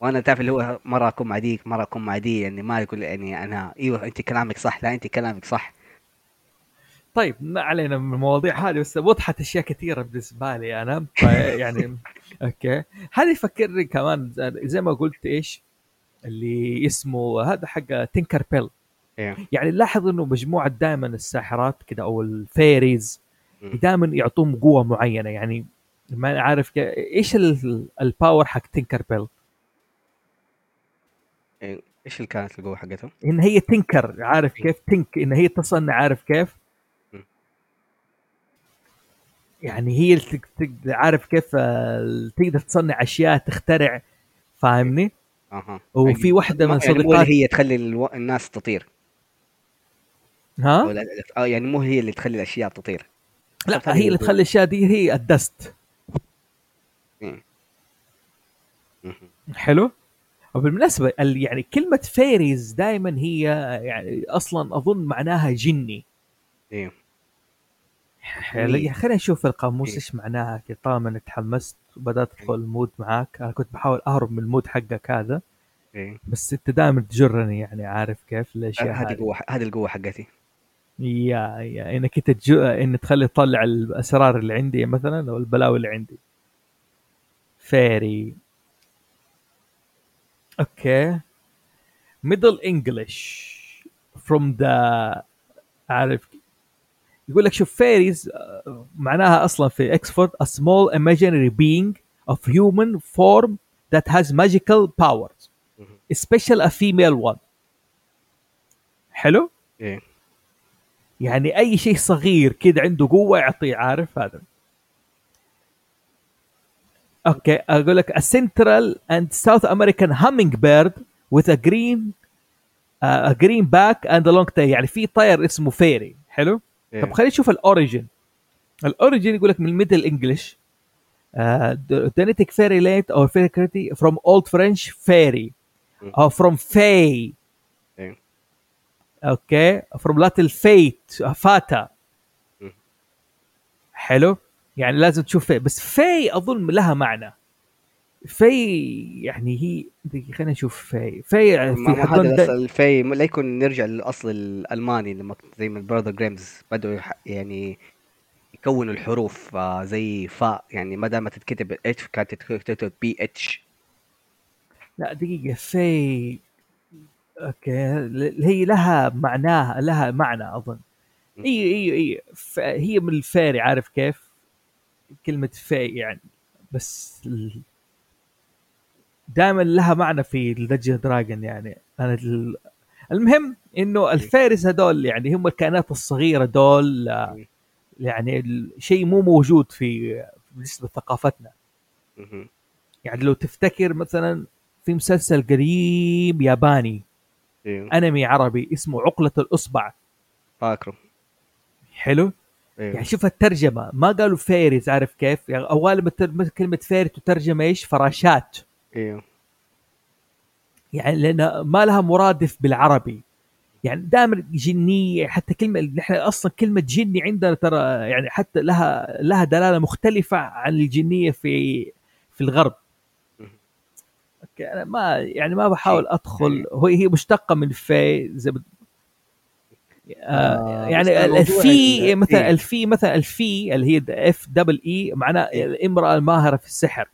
وأنا تعرف اللي هو مرة أكون مع ديك مرة أكون مع دي يعني ما يقول يعني أنا أيوه أنت كلامك صح لا أنت كلامك صح. طيب ما علينا من المواضيع هذه بس وضحت أشياء كثيرة بالنسبة لي أنا يعني [LAUGHS] okay. هذه يفكرني كمان زي ما قلت إيش؟ اللي اسمه هذا حق Tinker Bell أيوه يعني نلاحظ إنه مجموعة دائما الساحرات كده أو ال fairies. دائما يعطوهم قوة معينة. يعني ما عارف إيش ال- ال power حق Tinker Bell إيه، إيش اللي كانت القوة حقتهم؟ إن هي tinker عارف كيف؟ tink إن هي تصنع عارف كيف م. يعني هي اللي عارف كيف آه، تقدر تصنع أشياء تخترع فاهمني؟ أها. وفي واحدة من يعني مو هي تخلي ألو... الناس تطير. ها؟ لا- آه يعني مو هي اللي تخلي الأشياء تطير. لا هي اللي. تخلي الأشياء دي هي ال dust. مهم. حلو؟ وبالمناسبه ال- يعني كلمة fairies دائما هي يعني أصلا أظن معناها جني. أيوه حلو جميل. خلينا نشوف القاموس إيه. إيش معناها؟ طالما اني تحمست وبدأت ادخل ال mood معاك. أنا كنت بحاول أهرب من ال mood حقك هذا أيوه بس أنت دائما تجرني يعني عارف كيف؟ الأشياء هذه هذه. قوه هذه القوة حقتي. يا يا انك انت تجو... إن تخلي تطلع الأسرار اللي عندي مثلا أو البلاوي اللي عندي. fairy okay. Middle English from the عارف يقول لك شوف فيريز معناها اصلا في اكسفورد a small imaginary being of human form that has magical powers مهم. especially a female one حلو ايه يعني اي شيء صغير كده عنده قوه يعطيه عارف هذا اوكي اقول لك a central and south american hummingbird with a green uh, a green back and a long tail يعني في طير اسمه فيري حلو إيه. طب خلينا نشوف ال origin ال origin يقول لك من ال Middle English denoting fairyland or fairy collectively from Old French faerie. أو from fae. Okay from Latin fate fata. حلو يعني لازم تشوف fae بس fae أظن لها معنى في يعني هي دقيقة خلينا نشوف fae fae في هذا الاصل ال fae لا يكون نرجع للأصل الألماني لما زي ما ال Brother Grimms بدأوا يح- يعني يكونوا الحروف آه، زي فاء يعني ما دام تتكتب H كانت تتكتب PH لا دقيقة fae okay هي لها معناها لها معنى أظن م. اي اي اي ف- هي من ال fairy عارف كيف؟ كلمة fae يعني بس دائما لها معنى في ال dungeon dragon يعني. أنا ال- المهم إنه ال fairies هذول يعني هم الكائنات الصغيرة دول م. يعني شيء مو موجود في بالنسبة لثقافتنا. يعني لو تفتكر مثلا في مسلسل قديم ياباني أيوه أنمي عربي اسمه عقلة الأصبع. فاكره. حلو؟ أيوه يعني شوف الترجمة ما قالوا fairies عارف كيف؟ يعني أو غالبا كلمة fairy تترجم إيش؟ فراشات. أيوه يعني لأن ما لها مرادف بالعربي يعني دائما جنية حتى كلمة نحن أصلا كلمة جني عندنا ترى يعني حتى لها لها دلالة مختلفة عن الجنية في في الغرب. okay أنا ما يعني ما بحاول أدخل هو هي مشتقة من fae زي بد- آه آه، يعني ال fae ال- مثلا إيه. ال fae مثلا ال fae اللي هي F double E معناه إيه. الامرأة الماهرة في السحر.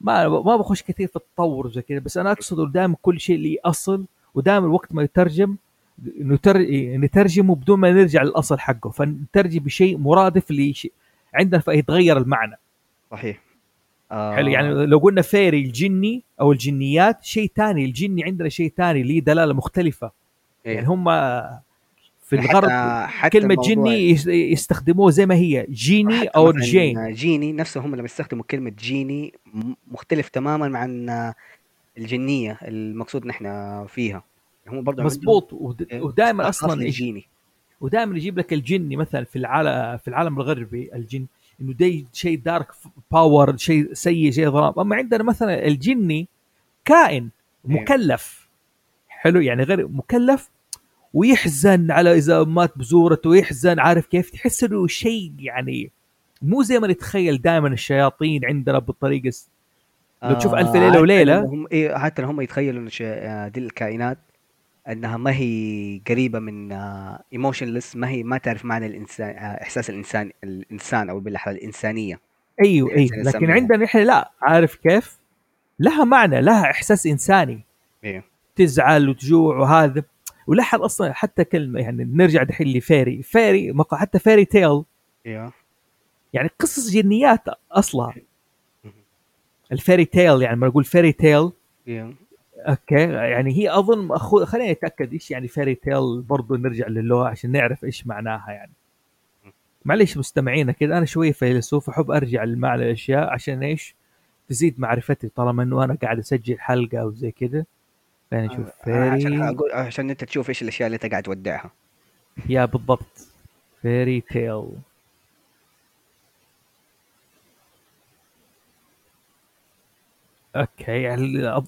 ما ما بخش كثير في التطور زي كذا بس أنا أقصد دائما كل شيء له أصل ودائما وقت ما يترجم نتر... نترجمه بدون ما نرجع للأصل حقه فنترجم بشيء مرادف لشيء. عندنا فيتغير المعنى. صحيح. آه. حلو يعني لو قلنا fairy الجني أو الجنيات شيء ثاني الجني عندنا شيء ثاني ليه دلالة مختلفة. إيه. يعني هم في حتى- الغرب حتى كلمة موضوع- جني يس- يستخدموه زي ما هي genie حتى أو جين. genie نفسهم هم لما يستخدموا كلمة genie مختلف تماما عن الجنية المقصود نحن فيها. هم برضه مزبوط إيه. ودائما أصلا الجيني ودائما يجيب لك الجني مثلا في العالم في العالم الغربي الجن إنه ده شيء دارك باور شيء سيء شيء ظلام أما عندنا مثلا الجني كائن مكلف. حلو؟ يعني غير مكلف ويحزن على إذا مات بزورته ويحزن عارف كيف؟ تحس إنه شيء يعني مو زي ما نتخيل دائما الشياطين عندنا بالطريقة لو تشوف ألف ليلة حتى وليلة. لو هم إيه حتى هم يتخيلوا إن ش- آه، دي الكائنات إنها ما هي قريبة من emotionless ما هي ما تعرف معنى الانسان آه، إحساس الانسان الإنسان أو بالاحرى الإنسانية. أيوه أيوه لكن. عندنا إحنا لا عارف كيف؟ لها معنى لها إحساس إنساني. أيوه تزعل وتجوع وهذا. ولاحظ أصلا حتى كلمة يعني نرجع دحين ل fairy. fairy مق- حتى fairy tale. أيوه يعني قصص جنيات أصلا. ال fairy tale يعني لما أقول fairy tale. أيوه okay. يعني هي أظن أخو... خلينا نتاكد إيش يعني fairy tale برضو نرجع للغة عشان نعرف إيش معناها يعني. معليش مستمعينا كذا أنا شوية فيلسوف احب أرجع لمعنى الأشياء عشان إيش؟ تزيد معرفتي طالما إنه أنا قاعد أسجل حلقة أو زي كذا خلينا نشوف آه، عشان fairy أقول عشان أنت تشوف إيش الأشياء اللي أنت قاعد تودعها. يا بالضبط. fairy tale. Okay يعني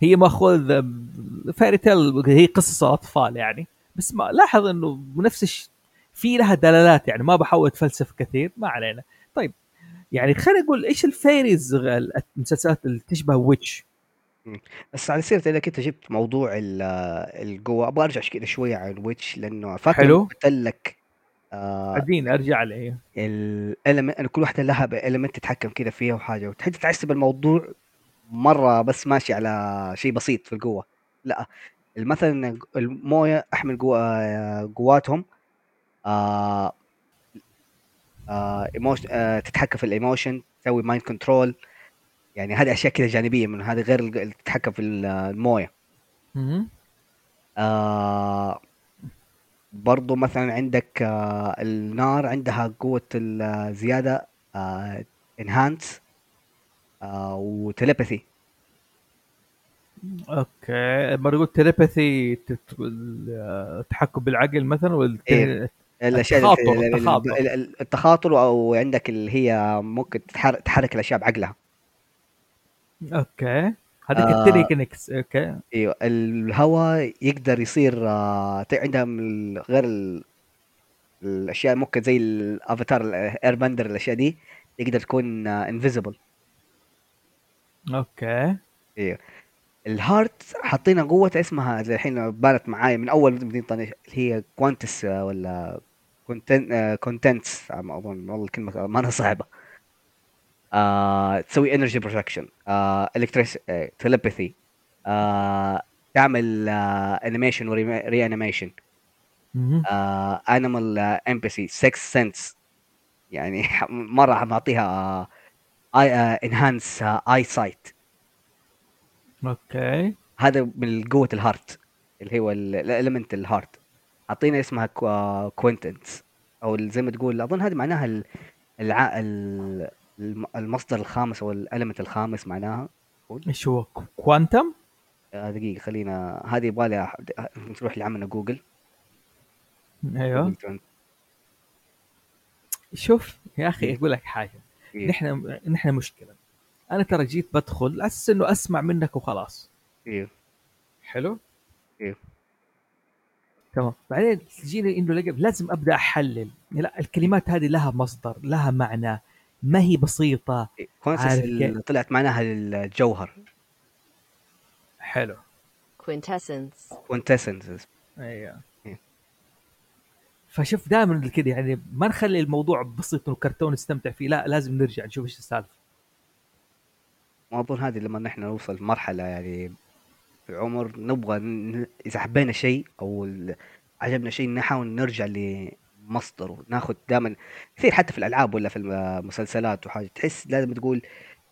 هي ماخوذ fairy tale هي قصص اطفال يعني. بس ما لاحظ إنه نفس الش... في لها دلالات يعني ما بحاول أتفلسف كثير ما علينا. طيب يعني خلينا نقول إيش ال fairies غ- المسلسلات اللي تشبه W.I.T.C.H؟ بس على سيرة إنك أنت جبت موضوع ال- القوة أبغى أرجع كذا شوية على ال W.I.T.C.H لأنه فاكر حلو. قلت لك آه اديني أرجع لي ال element كل واحدة لها element تتحكم كذا فيها وحاجة وتحس تحسب الموضوع مرة بس ماشي على شيء بسيط في القوة لا مثلا الموية أحمل قوة قواتهم آه آه emo... آه تتحكم في ال emotion تسوي mind control يعني هذه أشياء كذا جانبية من هذه غير اللي تتحكم في الموية. آه برضو مثلا عندك آه النار عندها قوة الزيادة آه enhance آه و telepathy okay برضو telepathy التحكم بالعقل مثلا إيه. والت- الأشياء التخاطر- ال- ال- التخاطر. ال- ال- التخاطر أو عندك اللي هي ممكن تحرك, تحرك الأشياء بعقلها okay. هذيك آه. ال telekinesis okay. أيوه. الهواء يقدر يصير آه ت- عندهم ال- غير ال- الأشياء ممكن زي الأفاتار ال Airbender الأشياء دي يقدر تكون invisible okay. أيوه. ال heart حاطينها قوة اسمها زي الحين بانت معايا من طنجة اللي هي كوانتس آه، ولا كونتن كونتنتس ما أظن والله الكلمة ما أنا صعبة. آه تسوي انرجي بروجكشن آه الكتريس تليباثي آه تعمل انيميشن وري انيميشن. انيمال امباثي 6 سنس يعني [LAUGHS] مرة معطيها انهانس اي سايت Okay. هذا من قوة ال heart اللي هو ال element ال heart حاطينها اسمها quintessence أو ال- زي ما تقول أظن هذه معناها ال- الع... ال- الم- المصدر الخامس أو ال element الخامس معناها. إيش هو؟ quantum آه، دقيقة خلينا هذه يبغى لها نروح لعمنا جوجل. أيوه. شوف يا أخي أقول لك حاجة. إيه، نحن نحن مشكلة. أنا ترى جيت بدخل أساس إنه أسمع منك وخلاص. إيه، حلو؟ إيه. تمام. بعدين تجيني إنه لازم أبدأ أحلل. لا الكلمات هذه لها مصدر لها معنى. ما هي بسيطة إيه. كيف؟ طلعت معناها الجوهر حلو quintessence, كوينتسنس أيوه إيه. فشوف دائما كذا يعني ما نخلي الموضوع بسيط انه كرتون نستمتع فيه لا لازم نرجع نشوف إيش السالفة ما أظن هذه لما نحن نوصل مرحلة يعني في العمر نبغى ن- إذا حبينا شيء أو عجبنا شيء نحاول نرجع لمصدره ناخذ دائما كثير حتى في الألعاب ولا في المسلسلات وحاجة. تحس لازم تقول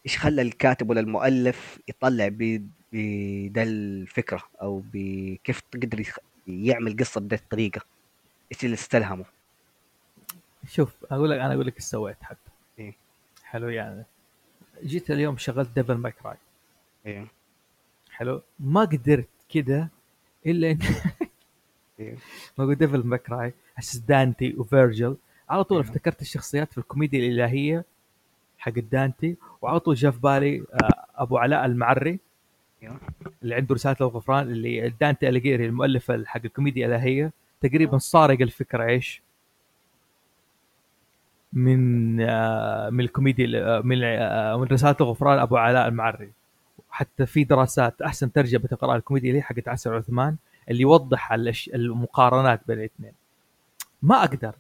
إيش خلى الكاتب ولا المؤلف يطلع بدا الفكرة أو بكيف قدر يعمل قصة بهذه الطريقة. إيش اللي استلهمه. شوف أقول لك أنا أقول لك إيش سويت حتى. إيه. حلو يعني جيت اليوم شغلت Devil May Cry أيوه حلو. ما قدرت كده إلا إن [LAUGHS] ما قلت Devil May Cry أساس دانتي وفيرجل. على طول أيوه. افتكرت الشخصيات في الكوميديا الإلهية حق دانتي. وعلى طول جاء في بالي آه، أبو علاء المعري أيوه اللي عنده رسالة الغفران اللي دانتي اليجيري المؤلف حق الكوميديا الإلهية. تقريبا سارق الفكرة إيش؟ من آه، من الكوميديا آه، من من رسالة الغفران أبو علاء المعري. حتى في دراسات أحسن ترجمة تقرا الكوميديا اللي هي حقت عسل عثمان. اللي يوضح المقارنات بين الاثنين. ما أقدر.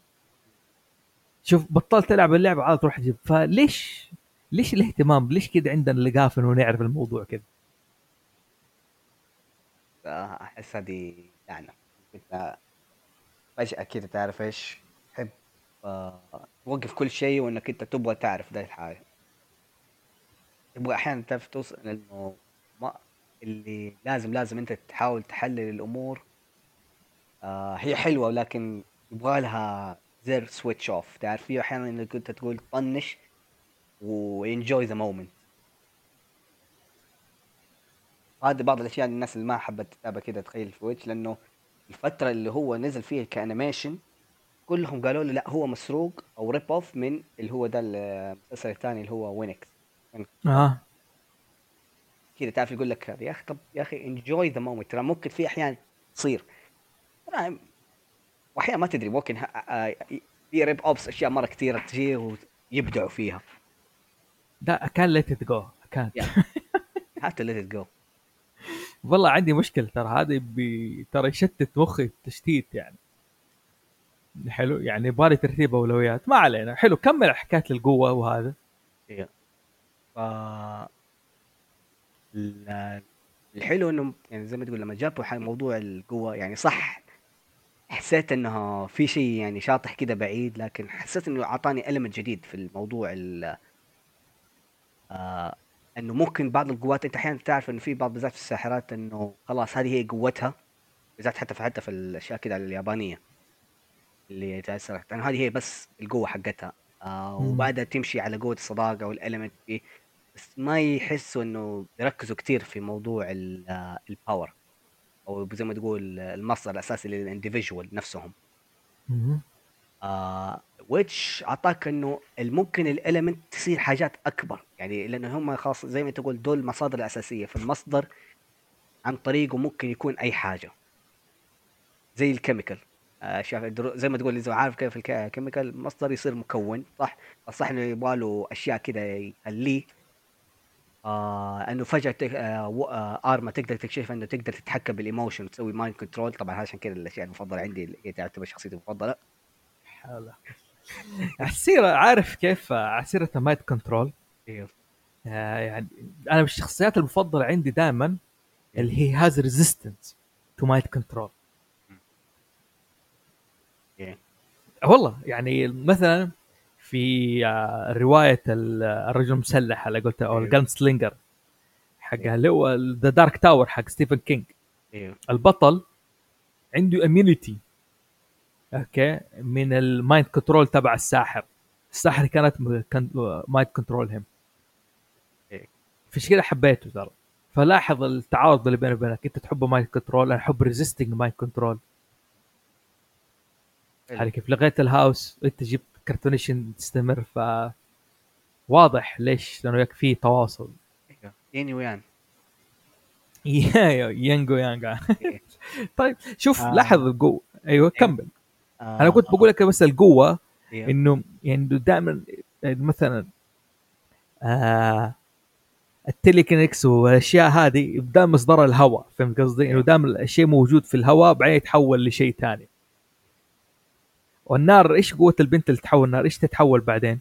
شوف بطلت ألعب اللعبة على تروح أجيب فليش ليش الاهتمام؟ ليش كذا عندنا لقافه انه نعرف الموضوع كذا؟ أحس هذه لعنه انت فجأة كذا تعرف إيش؟ تحب آه، توقف كل شيء وإنك أنت تبغى تعرف ذا الحاجة. تبغى أحيانا تعرف توصل إنه ما اللي لازم لازم أنت تحاول تحلل الأمور. آه هي حلوة ولكن يبغى لها زر switch off تعرف في أحيانا إنك انت تقول طنش و enjoy the moment هذه بعض الأشياء الناس اللي ما حبت تتابع كده تخيل في W.I.T.C.H. لأنه الفترة اللي هو نزل فيها ك animation كلهم قالوا له لا هو مسروق أو rip off من اللي هو ده المسلسل الثاني اللي هو Winx آه. كذا تعرف يقول لك هذا يا أخي طب يا أخي enjoy the moment ترى ممكن في أحيان تصير. واحيانا ما تدري ممكن في rip offs أشياء مرة كثيرة تجي ويبدعوا فيها. لا كان ليت ات جو كان هات ليت ات جو والله عندي مشكلة ترى هذا بي... ترى يشتت مخي تشتيت يعني. حلو يعني يبغالي ترتيب أولويات. ما علينا. حلو كمل حكايه القوه وهذا. ف ال- الحلو إنه يعني زي ما تقول لما جابوا موضوع القوة يعني صح حسيت إنه في شيء يعني شاطح كده بعيد لكن حسيت إنه أعطاني المنت جديد في الموضوع ال آه إنه ممكن بعض القوات أنت أحيانا تعرف إنه في بعض بالذات في الساحرات إنه خلاص هذه هي قوتها بالذات حتى في حتى في الأشياء كده اليابانية اللي هذه هي بس القوة حقتها آه. وبعدها تمشي على قوة الصداقة والالمنت فيه بس ما يحسوا إنه يركزوا كثير في موضوع ال- ال power أو زي ما تقول المصدر الأساسي لل individual نفسهم. آه W.I.T.C.H. أعطاك إنه ممكن ال element تصير حاجات أكبر. يعني لأنه هم خلاص زي ما تقول دول المصادر الاساسيه فالمصدر عن طريقه ممكن يكون أي حاجة. زي ال chemical آه شايف الدرو- زي ما تقول إذا عارف كيف الك- ال chemical مصدر يصير مكون صح؟ صح إنه يبغى له أشياء كذا يخليه آه إنه فجأة تك... آه و- آه أرما تقدر تكتشف إنه تقدر تتحكم بال emotion تسوي mind control طبعا عشان كذا الأشياء المفضلة عندي هي تعتبر شخصيتي المفضلة. حلو. على سيرة عارف كيف على سيرة mind control أيوه يعني أنا من الشخصيات المفضلة عندي دائما اللي هي has resistance to mind control. والله يعني مثلا في آه، رواية ال- الرجل المسلح اللي قلت أو أيوه. ال gunslinger حقها اللي هو The Dark Tower حق ستيفن كينج أيوه البطل عنده immunity okay من ال mind control تبع الساحر. الساحر كانت mind control هم إيه. فعشان كذا حبيته ترى. فلاحظ التعارض اللي بيني وبينك. أنت تحب mind control أنا أحب resisting mind control. على كيف لغيت الهاوس أنت جبت كرتونيشن تستمر ف واضح ليش لأنه في تواصل يني ويان [LAUGHS] يا يانجو يانجا إيه. [LAUGHS] طيب شوف آه. لاحظ القوه أيوه كمل آه أنا كنت بقول لك بس القوة إيوه. إنه يعني دائما مثلا آه التليكنكس والأشياء هذه دائما مصدر الهواء فهمت قصدي؟ إنه دائما الشيء موجود في الهواء بعدين يتحول لشيء ثاني. والنار إيش قوة البنت اللي تتحول نار؟ إيش تتحول بعدين؟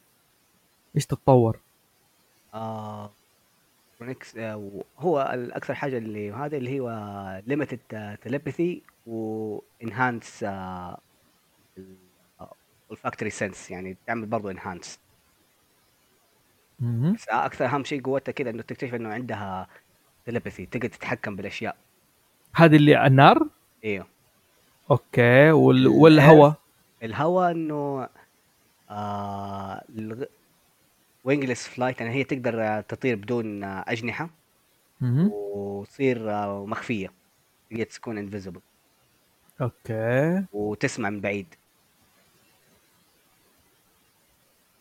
إيش تتطور؟ آه آه هو الأكثر حاجة اللي هذا اللي هو limited telepathy و enhanced olfactory sense يعني تعمل برضه enhance. بس أكثر أهم شيء قوتها كذا إنه تكتشف إنه عندها telepathy تقدر تتحكم بالأشياء هذه اللي النار أيوه okay وال... والهواء الهواء إنه آه wingless flight يعني هي تقدر آه، تطير بدون آه، أجنحة. مهم. وتصير آه، مخفية. هي تكون انفيزبل أوكي. وتسمع من بعيد.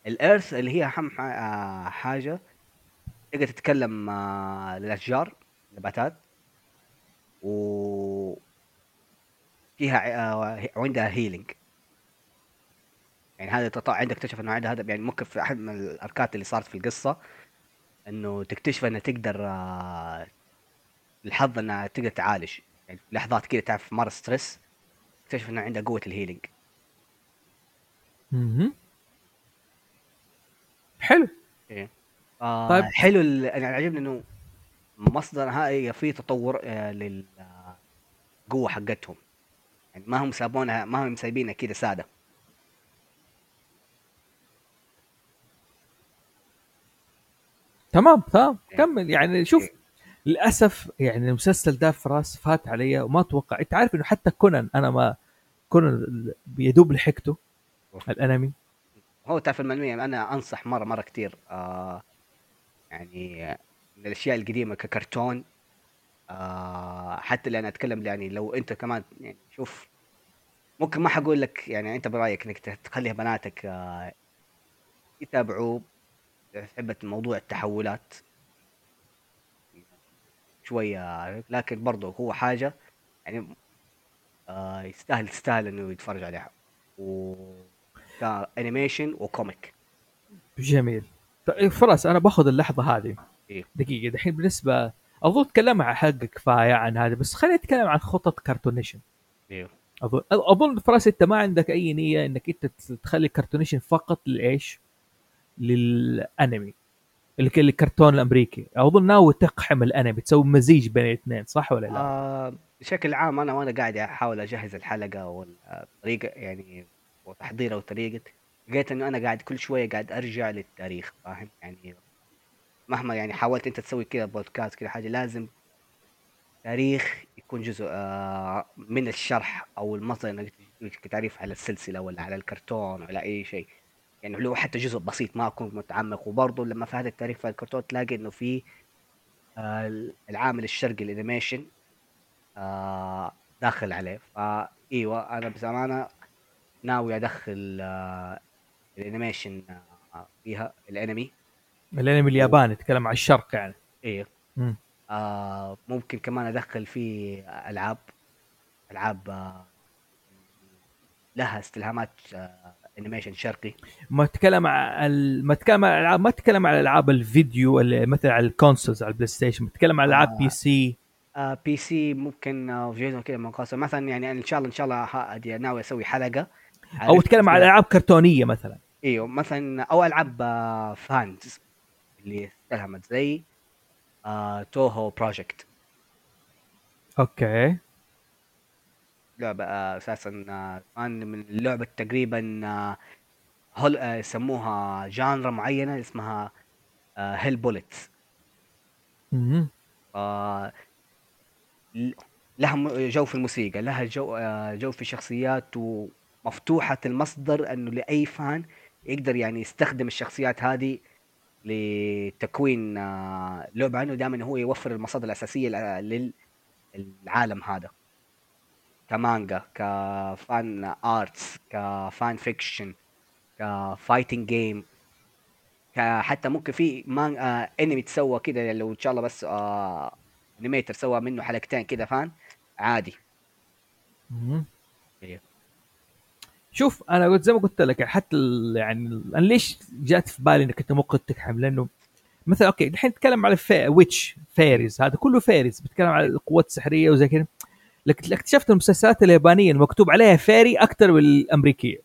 ال earth اللي هي أهم حاجة تقدر تتكلم للأشجار نباتات و فيها ع- وعندها healing يعني هذا تطلع عندك تكتشف إنه عندها هذا يعني ممكن في أحد من الأركات اللي صارت في القصة إنه تكتشف انها تقدر آه، الحظ انها تقدر تعالج. يعني لحظات كذا تعرف مره stress تكتشف إنه عندها قوة ال healing مهم. حلو. آه طيب. طيب حلو ال- أنا عجبني إنه مصدر هاي في تطور آه للقوه حقتهم. يعني ما هم سابونها ما هم سايبينها كذا سادة. تمام تمام إيه. كمل يعني شوف إيه. للأسف يعني المسلسل ده فراس فات علي وما أتوقع أنت عارف إنه حتى كونان أنا ما كونان يدوب لحقته الأنمي هو تعرف المنوية أنا أنصح مرة مرة كثير آه يعني من الأشياء القديمة ككرتون آه حتى اللي أنا أتكلم يعني لو أنت كمان يعني شوف ممكن ما حقول لك يعني أنت برأيك إنك تخلي بناتك آه يتابعوا تحب موضوع التحولات شوية لكن برضه هو حاجة يعني آه يستاهل يستاهل إنه يتفرج عليها. و animation و comic جميل. طيب فراس أنا باخذ اللحظة هذه. إيه. دقيقة دحين بالنسبة أظن تكلمنا عن حق كفاية عن هذا بس خلينا نتكلم عن خطط كرتونيشن أيوه أظن أظن فراس أنت ما عندك أي نية إنك أنت تخلي كرتونيشن فقط لإيش؟ للانمي الكرتون الأمريكي. أظن ناوي تقحم الأنمي تسوي مزيج بين الاثنين صح ولا لا؟ آه بشكل عام أنا وأنا قاعد أحاول أجهز الحلقة والطريقة يعني وتحضيرها وطريقة. لقيت إنه أنا قاعد كل شوية قاعد أرجع للتاريخ فاهم؟ يعني مهما يعني حاولت أنت تسوي كذا بودكاست كذا حاجة لازم تاريخ يكون جزء آه، من الشرح أو المصدر إنك تعريف على السلسلة ولا على الكرتون ولا أي شيء. يعني لو حتى جزء بسيط ما أكون متعمق. وبرضه لما في هذا التاريخ في الكرتون تلاقي إنه في آه، العامل الشرقي ال animation آه، داخل عليه. فايوه أنا بأمانة ناوي أدخل آه، ال animation آه، فيها الأنمي. الأنمي الياباني يتكلم عن الشرق يعني. مم. آه ممكن كمان أدخل فيه ألعاب ألعاب آه لها استلهامات آه animation شرقي. ما تتكلم عن ما تتكلم عن الالعاب ما تتكلم عن ألعاب الفيديو اللي مثلا على ال consoles على ال PlayStation تتكلم عن ألعاب آه. PC. آه PC ممكن آه في كذا منقسم. مثلا يعني إن شاء الله إن شاء الله ناوي أسوي حلقة أو تتكلم عن ألعاب كرتونية مثلا. إيوه مثلا أو ألعاب آه fans اللي استلهمت زي آه Touhou Project okay. لعبة آه، أساسا آه، كان من اللعبة تقريبا آه، hell آه، يسموها genre معينة اسمها hell bullets مهم. لها جو في الموسيقى لها جو آه، جو في شخصيات ومفتوحة المصدر إنه لأي fan يقدر يعني يستخدم الشخصيات هذه لتكوين آه، لعبة عنه دائما هو يوفر المصادر الأساسية لل- للعالم هذا كمانجا ك fan arts ك fan fiction ك fighting game حتى ممكن في fan آه انمي تسوى كده لو إن شاء الله بس آه animator سوى منه حلقتين كده fan عادي. إيه. شوف أنا قلت زي ما قلت لك حتى يعني أنا ليش جات في بالي إنك أنت ممكن تقحم لأنه مثلا okay الحين نتكلم على. witch fairies هذا كله fairies بتكلم على القوات السحرية وزي كذا لكن اكتشفت المسلسلات اليابانية المكتوب عليها fairy أكثر من الأمريكية.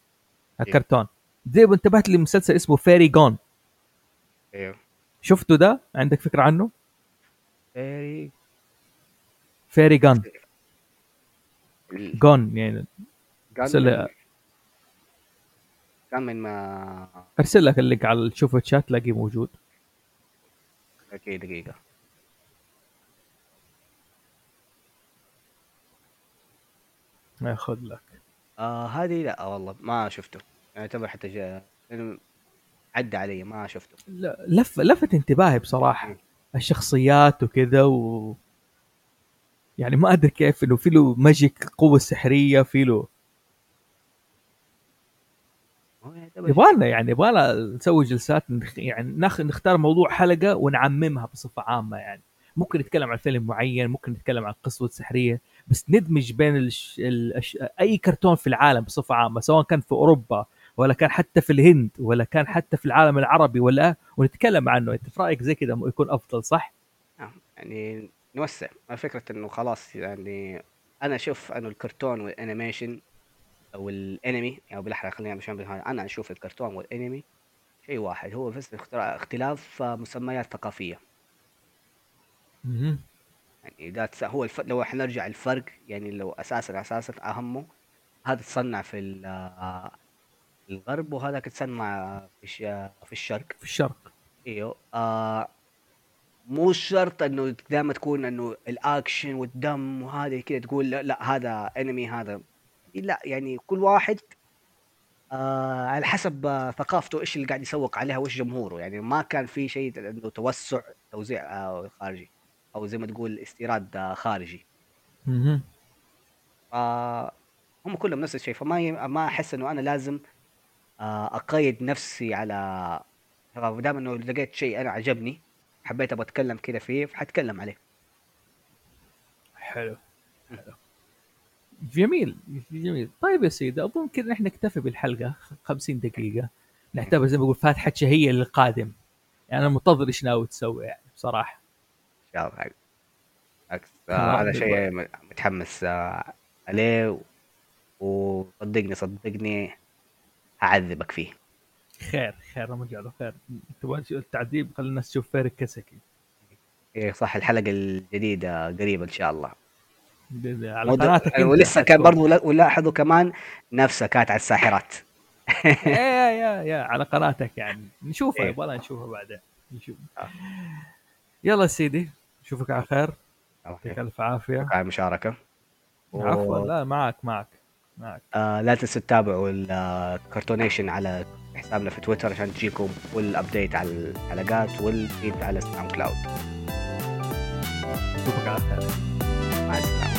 الكرتون. زي ما انتبهت لمسلسل اسمه Fairy Gone أيوه شفته ده؟ عندك فكرة عنه؟ Fairy Fairy Gone Gone يعني. كان من كان من ما ارسل لك ال link على تشوف الشات تلاقيه موجود. okay دقيقة ياخذ لك. آه هذه لا والله ما شفته. يعتبر حتى لأنه عدى علي ما شفته. لا- لف لفت انتباهي بصراحة. الشخصيات وكذا و يعني ما أدري كيف إنه في له ماجيك قوة سحرية في له. يبغالنا يعني يبغالنا نسوي جلسات يعني ناخ نختار موضوع حلقة ونعممها بصفة عامة يعني. ممكن نتكلم عن فيلم معين ممكن نتكلم عن قصة سحرية بس ندمج بين الش... الأش... أي كرتون في العالم بصفة عامة سواء كان في أوروبا ولا كان حتى في الهند ولا كان حتى في العالم العربي ولا ونتكلم عنه. أنت في رأيك زي كذا يكون أفضل صح؟ آه، يعني نوسع. فكرة إنه خلاص يعني أنا أشوف أنه الكرتون والأنيميشن أو الأنمي يعني بالأحرى خلينا مش أنا أشوف الكرتون والأنمي شيء واحد. هو بس اختلاف مسميات ثقافية. مهم. يعني تس- هو الف... لو حنرجع الفرق يعني لو أساسا أساسا أهمه هذا تصنع في ال- آه، الغرب وهذا تصنع في الش... في الشرق. في الشرق. إيوه آه مو شرط إنه دائما تكون إنه الاكشن والدم وهذه كذا تقول لا, لا هذا انمي هذا. لا يعني كل واحد آه على حسب آه ثقافته إيش اللي قاعد يسوق عليها وإيش جمهوره. يعني ما كان في شيء إنه توسع توزيع آه خارجي. أو زي ما تقول استيراد خارجي. آه هم كلهم نفس الشيء. فما. ما أحس إنه أنا لازم آه أقيد نفسي على دام إنه لقيت شيء أنا عجبني حبيت أبغى أتكلم كذا فيه فحتكلم عليه. حلو. حلو. جميل. جميل. طيب يا سيدي أظن كذا إحنا نكتفي بالحلقة. 50 دقيقة. نعتبر زي ما أقول فاتحة شهية للقادم. يعني أنا منتظر إيش ناوي تسوي يعني بصراحة. الله آه هذا. شيء متحمس آه عليه وصدقني صدقني هعذبك فيه. خير خير نرجع له خير. تبغى التعذيب؟ خلي الناس تشوف فيرك كسكي. إيه صح الحلقة الجديدة قريبة إن شاء الله. على قناتك [LAUGHS] ولسه كان برضه ولاحظوا كمان نفسها كانت على الساحرات. [LAUGHS] yeah yeah yeah على قناتك يعني. نشوفها إيه. يبغى نشوفها بعدين. نشوف آه. يلا سيدي. نشوفك على خير. يعطيك ألف عافية. على المشاركه عفوا. لا معك معك معك. آه لا تنسوا تتابعوا الكرتونيشن على حسابنا في تويتر عشان تجيكم كل update على الحلقات وال feed على SoundCloud نشوفك على خير. مع السلامة.